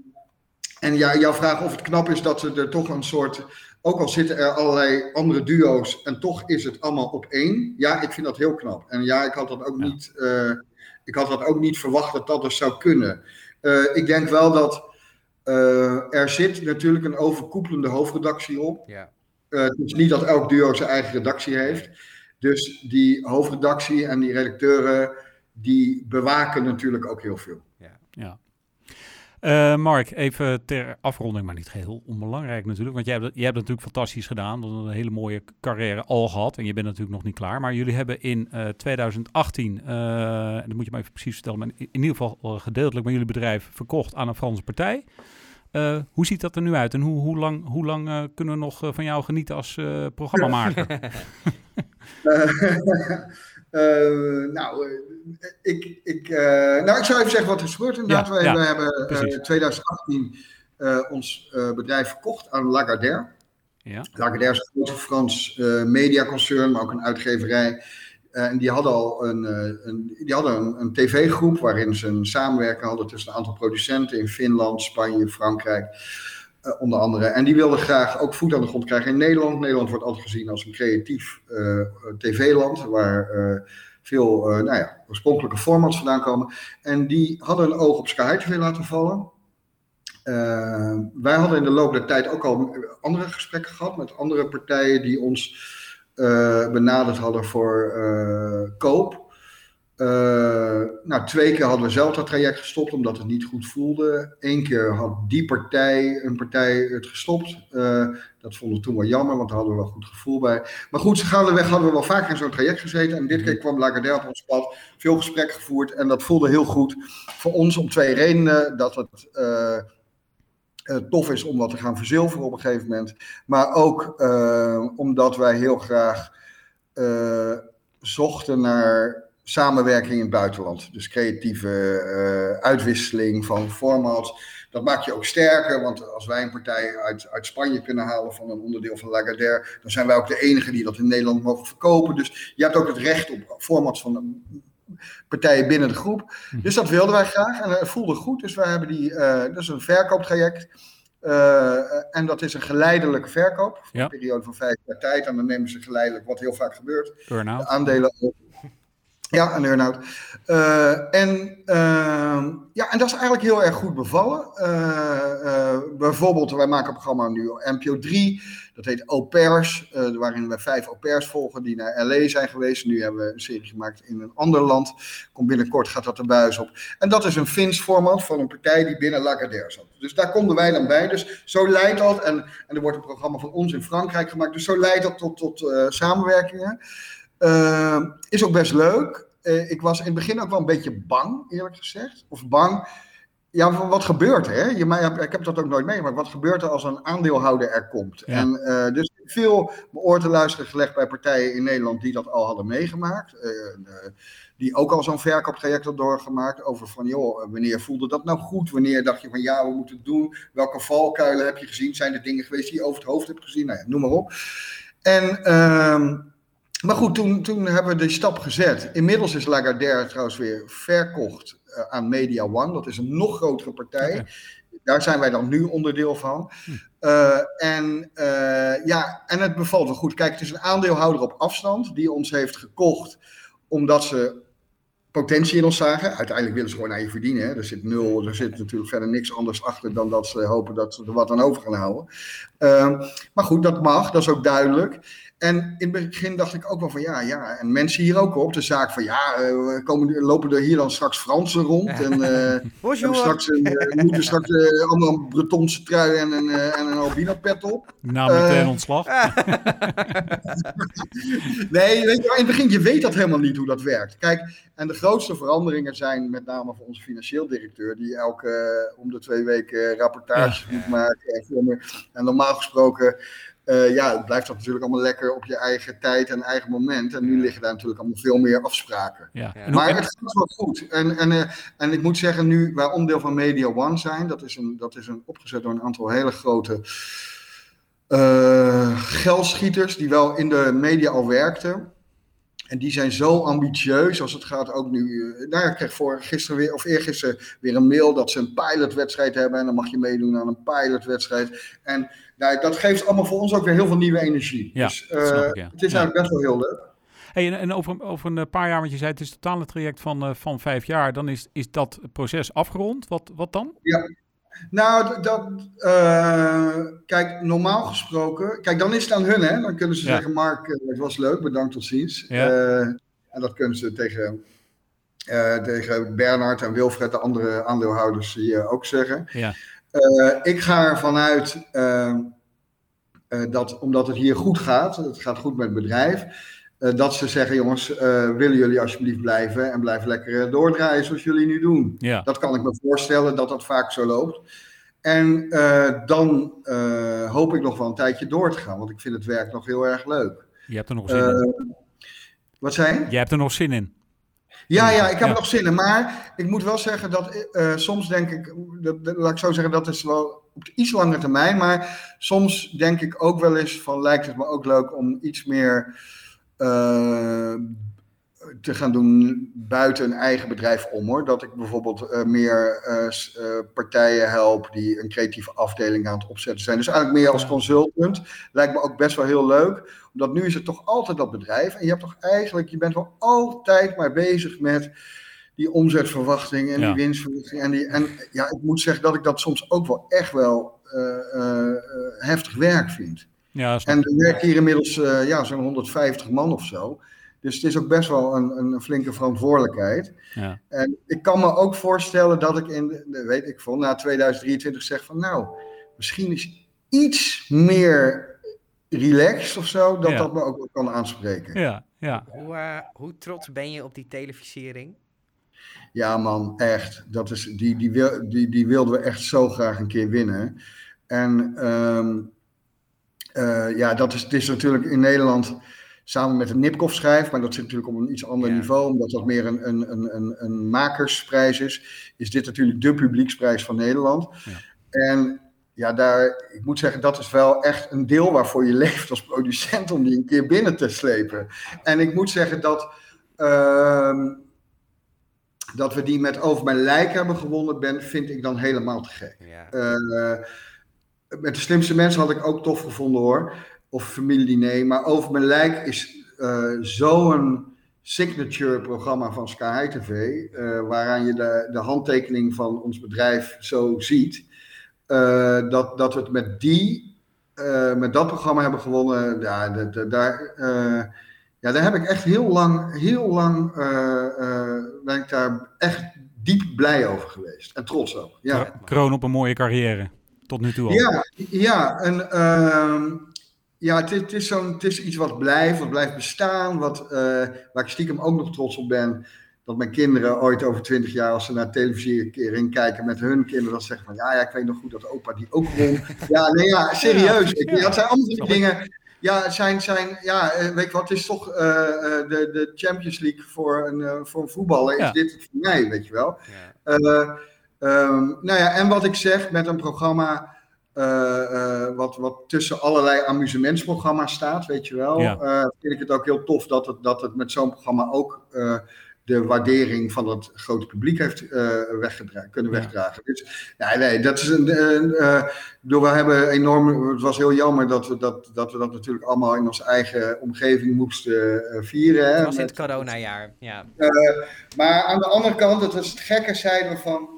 [SPEAKER 2] en ja, jouw vraag of het knap is dat ze er toch een soort. Ook al zitten er allerlei andere duo's en toch is het allemaal op één. Ja, ik vind dat heel knap. En ja, ik had dat ook,
[SPEAKER 3] Ja.
[SPEAKER 2] niet, eh, ik had dat ook niet verwacht dat dat dus zou kunnen. Eh, ik denk wel dat eh, er zit natuurlijk een overkoepelende hoofdredactie op.
[SPEAKER 1] ja.
[SPEAKER 2] Eh, het is niet dat elk duo zijn eigen redactie heeft. Dus die hoofdredactie en die redacteuren, die bewaken natuurlijk ook heel veel.
[SPEAKER 3] Ja. Eh, Mark, even ter afronding, maar niet geheel onbelangrijk natuurlijk. Want jij hebt, jij hebt het natuurlijk fantastisch gedaan. Dat een hele mooie carrière al gehad. En je bent natuurlijk nog niet klaar. Maar jullie hebben in eh, 2018, eh, en dat moet je me even precies vertellen, maar in, in ieder geval eh, gedeeltelijk met jullie bedrijf verkocht aan een Franse partij. Eh, hoe ziet dat er nu uit en hoe, hoe lang, hoe lang eh, kunnen we nog eh, van jou genieten als eh programmamaker?
[SPEAKER 2] Eh, nou, eh, ik, ik, eh, nou, ik zou even zeggen wat er is gebeurd. Inderdaad,
[SPEAKER 3] Ja,
[SPEAKER 2] wij,
[SPEAKER 3] ja,
[SPEAKER 2] wij hebben in
[SPEAKER 3] precies.
[SPEAKER 2] 2018 eh, ons bedrijf verkocht aan Lagardère.
[SPEAKER 3] ja,
[SPEAKER 2] Lagardère is een groot Frans mediaconcern, maar ook een uitgeverij. En die hadden al een, een, die hadden een, een tv-groep waarin ze een samenwerking hadden tussen een aantal producenten in Finland, Spanje, Frankrijk, eh, onder andere. En die wilden graag ook voet aan de grond krijgen in Nederland. Nederland wordt altijd gezien als een creatief eh, tv-land, waar eh, veel nou ja, oorspronkelijke formats vandaan komen. En die hadden een oog op Sky TV laten vallen. Wij hadden in de loop der tijd ook al andere gesprekken gehad met andere partijen die ons benaderd hadden voor koop. Eh, nou, twee keer hadden we zelf dat traject gestopt omdat het niet goed voelde. Eén keer had die partij, een partij, het gestopt. Eh, dat vonden we toen wel jammer, want daar hadden we wel goed gevoel bij. Maar goed, gaandeweg hadden we wel vaker in zo'n traject gezeten. En dit keer kwam Lagardère op ons pad, veel gesprekken gevoerd. En dat voelde heel goed voor ons om twee redenen. Dat het eh, tof is om wat te gaan verzilveren op een gegeven moment. Maar ook omdat wij heel graag zochten naar samenwerking in het buitenland. Dus creatieve eh, uitwisseling van formats. Dat maakt je ook sterker, want als wij een partij uit, uit Spanje kunnen halen van een onderdeel van Lagardère, dan zijn wij ook de enige die dat in Nederland mogen verkopen. Dus je hebt ook het recht op formats van partijen binnen de groep. Dus dat wilden wij graag en het voelde goed. Dus wij hebben die, eh, dat is een verkooptraject. Eh, en dat is een geleidelijke verkoop. Voor
[SPEAKER 3] Ja.
[SPEAKER 2] een periode van vijf jaar tijd. En dan nemen ze geleidelijk, wat heel vaak gebeurt, de aandelen over. Ja, een earn-out. Eh, en, ehm, ja, en dat is eigenlijk heel erg goed bevallen. Eh, eh, bijvoorbeeld, wij maken een programma nu op NPO 3. Dat heet Au Pairs, eh, waarin we vijf au volgen die naar L.A. zijn geweest. Nu hebben we een serie gemaakt in een ander land. Komt binnenkort, gaat dat de buis op. En dat is een Fins format van een partij die binnen Lagardère zat. Dus daar konden wij dan bij. Dus zo leidt dat. En, en er wordt een programma van ons in Frankrijk gemaakt. Dus zo leidt dat tot, tot eh, samenwerkingen. Eh, is ook best leuk. Eh, ik was in het begin ook wel een beetje bang, eerlijk gezegd. Of bang. Ja, wat gebeurt er? Hè? Je, maar, ik heb dat ook nooit meegemaakt. Wat gebeurt er als een aandeelhouder er komt?
[SPEAKER 3] Ja.
[SPEAKER 2] En uh, dus veel oor te luisteren gelegd bij partijen in Nederland die dat al hadden meegemaakt. Uh, die ook al zo'n verkooptraject hadden doorgemaakt. Over van, joh, wanneer voelde dat nou goed? Wanneer dacht je van, ja, we moeten het doen? Welke valkuilen heb je gezien? Zijn er dingen geweest die je over het hoofd hebt gezien? Nou ja, noem maar op. En... Maar goed, toen, toen hebben we die stap gezet. Inmiddels is Lagardère trouwens weer verkocht uh, aan Media One. Dat is een nog grotere partij. Okay. daar zijn wij dan nu onderdeel van.
[SPEAKER 3] Hm.
[SPEAKER 2] Uh, en, uh, ja, en het bevalt wel goed. Kijk, het is een aandeelhouder op afstand die ons heeft gekocht omdat ze potentie in ons zagen. Uiteindelijk willen ze gewoon naar je verdienen. Hè. Er zit nul, er zit natuurlijk verder niks anders achter dan dat ze hopen dat ze er wat aan over gaan houden. Uh, maar goed, dat mag, dat is ook duidelijk. En in het begin dacht ik ook wel van ja, ja. En mensen hier ook op de zaak van ja, uh, komen, lopen er hier dan straks Fransen rond. En uh, straks een, moeten straks allemaal een Bretonse trui en een, en een albino pet op.
[SPEAKER 3] Nou, meteen ontslag.
[SPEAKER 2] nee, weet je, in het begin, je weet dat helemaal niet hoe dat werkt. Kijk, en de grootste veranderingen zijn met name voor onze financieel directeur, die elke om de twee weken rapportages ja. moet maken. En, en normaal gesproken uh, ja, het blijft dat natuurlijk allemaal lekker op je eigen tijd en eigen moment. En nu liggen daar natuurlijk allemaal veel meer afspraken.
[SPEAKER 3] Ja.
[SPEAKER 2] Ja. Maar het gaat wel goed. En, en, uh, en ik moet zeggen, nu wij onderdeel van Media One zijn, dat is een, dat is een opgezet door een aantal hele grote uh, geldschieters die wel in de media al werkten. En die zijn zo ambitieus als het gaat ook nu. Nou ja, ik kreeg voor gisteren weer, of eergisteren weer een mail dat ze een pilotwedstrijd hebben. En dan mag je meedoen aan een pilotwedstrijd. En nou, dat geeft allemaal voor ons ook weer heel veel nieuwe energie.
[SPEAKER 3] Ja,
[SPEAKER 2] dus uh, ik, ja. het is eigenlijk best wel heel leuk.
[SPEAKER 3] Hey, en, en over, over een paar jaar, want je zei het is het totale traject van, uh, van vijf jaar. Dan is, is dat proces afgerond. Wat, wat dan?
[SPEAKER 2] Ja, nou, dat, uh, kijk, normaal gesproken, kijk, dan is het aan hun, hè. Dan kunnen ze ja. zeggen, Mark, het was leuk, bedankt tot ziens.
[SPEAKER 3] Ja.
[SPEAKER 2] Uh, en dat kunnen ze tegen, uh, tegen Bernard en Wilfred, de andere aandeelhouders, hier ook zeggen.
[SPEAKER 3] Ja.
[SPEAKER 2] ik ga ervan uit dat, omdat het hier goed gaat, het gaat goed met het bedrijf, dat ze zeggen, jongens, uh, willen jullie alsjeblieft blijven en blijf lekker doordraaien zoals jullie nu doen.
[SPEAKER 3] Ja.
[SPEAKER 2] Dat kan ik me voorstellen dat dat vaak zo loopt. En dan hoop ik nog wel een tijdje door te gaan, want ik vind het werk nog heel erg leuk.
[SPEAKER 3] Je hebt er nog zin in.
[SPEAKER 2] Wat zei je?
[SPEAKER 3] Je hebt er nog zin in.
[SPEAKER 2] Ja, ja, ik heb ja. er nog zin in. Maar ik moet wel zeggen dat soms denk ik, dat, dat, laat ik zo zeggen, dat is wel op iets langere termijn. Maar soms denk ik ook wel eens van, lijkt het me ook leuk om iets meer te gaan doen buiten een eigen bedrijf om hoor. Dat ik bijvoorbeeld uh, meer uh, partijen help die een creatieve afdeling aan het opzetten zijn. Dus eigenlijk meer als consultant. Lijkt me ook best wel heel leuk. Omdat nu is het toch altijd dat bedrijf. En je hebt toch eigenlijk, je bent wel altijd maar bezig met die omzetverwachting en
[SPEAKER 3] Ja.
[SPEAKER 2] die winstverwachting. En, die, en ja, ik moet zeggen dat ik dat soms ook wel echt wel uh, heftig werk vind.
[SPEAKER 3] Ja,
[SPEAKER 2] En er werken hier inmiddels uh, ja, zo'n 150 man of zo. Dus het is ook best wel een, een flinke verantwoordelijkheid.
[SPEAKER 3] Ja.
[SPEAKER 2] En ik kan me ook voorstellen dat ik in, de, weet ik veel, na 2023 zeg van nou, misschien is iets meer relaxed of zo, dat
[SPEAKER 3] Ja.
[SPEAKER 2] dat me ook wel kan aanspreken.
[SPEAKER 3] Ja, ja.
[SPEAKER 1] Hoe, uh, hoe trots ben je op die televisiering?
[SPEAKER 2] Ja man, echt. Dat is, die, die, wil, die, die wilden we echt zo graag een keer winnen. En um, uh, ja, dat is, het is natuurlijk in Nederland samen met een Nipkoff schrijf, maar dat zit natuurlijk op een iets ander
[SPEAKER 1] Ja.
[SPEAKER 2] niveau, omdat dat meer een, een, een, een, een makersprijs is, is dit natuurlijk de publieksprijs van Nederland.
[SPEAKER 3] Ja.
[SPEAKER 2] En ja, daar, ik moet zeggen, dat is wel echt een deel waarvoor je leeft als producent, om die een keer binnen te slepen. En ik moet zeggen dat, uh, dat we die met Over Mijn Lijk hebben gewonnen, ben, vind ik dan helemaal te gek.
[SPEAKER 1] Ja.
[SPEAKER 2] Uh, met de slimste mensen had ik ook tof gevonden hoor. Of familiediner. Maar Over Mijn Lijk is uh, zo'n signature programma van Sky TV. Uh, waaraan je de, de handtekening van ons bedrijf zo ziet. Uh, dat, dat we het met die, met dat programma hebben gewonnen. Ja, de, daar, ja, daar heb ik echt heel lang, heel lang ben ik daar echt diep blij over geweest. En trots op. Ja.
[SPEAKER 3] Kroon op een mooie carrière. Tot nu toe al.
[SPEAKER 2] Ja, ja, en, uh, ja het, het, is zo'n, het is iets wat blijft, wat blijft bestaan, wat, uh, waar ik stiekem ook nog trots op ben. Dat mijn kinderen ooit over twintig jaar, als ze naar televisie een keer in kijken met hun kinderen, dat zeggen van ja, ja, ik weet nog goed dat opa die ook won. ja, nee, ja, serieus. Ik, ja, het zijn allemaal die dingen. Ja, het zijn, zijn, ja, weet je wat, het is toch uh, de, de Champions League voor een, voor een voetballer.
[SPEAKER 3] Ja.
[SPEAKER 2] Is dit het voor mij, weet je wel?
[SPEAKER 1] Ja.
[SPEAKER 2] Uh, Um, nou ja, en wat ik zeg met een programma uh, uh, wat, wat tussen allerlei amusementsprogramma's staat, weet je wel,
[SPEAKER 3] Ja.
[SPEAKER 2] uh, vind ik het ook heel tof dat het, dat het met zo'n programma ook de waardering van het grote publiek heeft weggedra kunnen wegdragen. Dus, ja, nee, dat is een. door we hebben enorm. Het was heel jammer dat we dat, dat we dat natuurlijk allemaal in onze eigen omgeving moesten vieren.
[SPEAKER 1] Het was in het coronajaar, ja.
[SPEAKER 2] maar aan de andere kant, het was het gekke, zeiden we van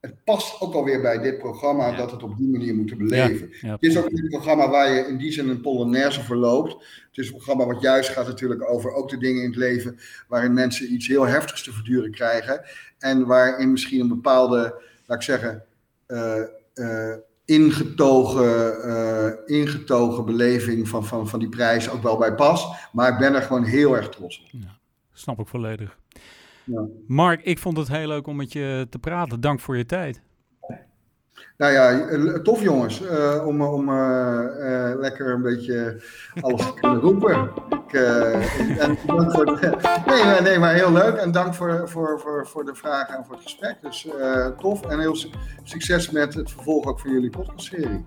[SPEAKER 2] het past ook alweer bij dit programma dat het op die manier moeten beleven. het is ook een programma waar je in die zin een polonaise verloopt. Het is een programma wat juist gaat natuurlijk over ook de dingen in het leven waarin mensen iets heel heftigs te verduren krijgen. En waarin misschien een bepaalde, laat ik zeggen, uh, uh, ingetogen, uh, ingetogen beleving van, van, van die prijs ook wel bij past. Maar ik ben er gewoon heel erg trots op. Ja,
[SPEAKER 3] snap ik volledig. Ja. Mark, ik vond het heel leuk om met je te praten. Dank voor je tijd.
[SPEAKER 2] Nou ja, tof jongens, uh, om, om uh, lekker een beetje alles te kunnen roepen. Ik, en dank voor de, nee, nee, maar heel leuk. En dank voor, voor, voor, voor de vragen en voor het gesprek. Dus tof en heel succes met het vervolg ook van jullie podcastserie.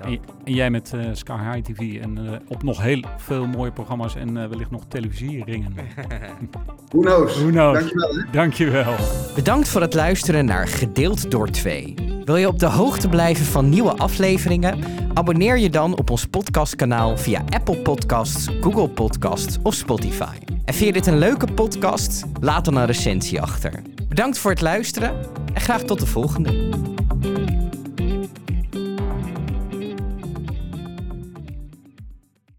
[SPEAKER 3] En, en, jij met uh, Sky High TV en uh, op nog heel veel mooie programma's en uh, wellicht nog televisieringen.
[SPEAKER 2] Who knows?
[SPEAKER 3] Who knows? Dankjewel. Hè? Dankjewel.
[SPEAKER 1] Bedankt voor het luisteren naar Gedeeld door 2. Wil je op de hoogte blijven van nieuwe afleveringen? Abonneer je dan op ons podcastkanaal via Apple Podcasts, Google Podcasts of Spotify. En vind je dit een leuke podcast? Laat dan een recensie achter. Bedankt voor het luisteren en graag tot de volgende.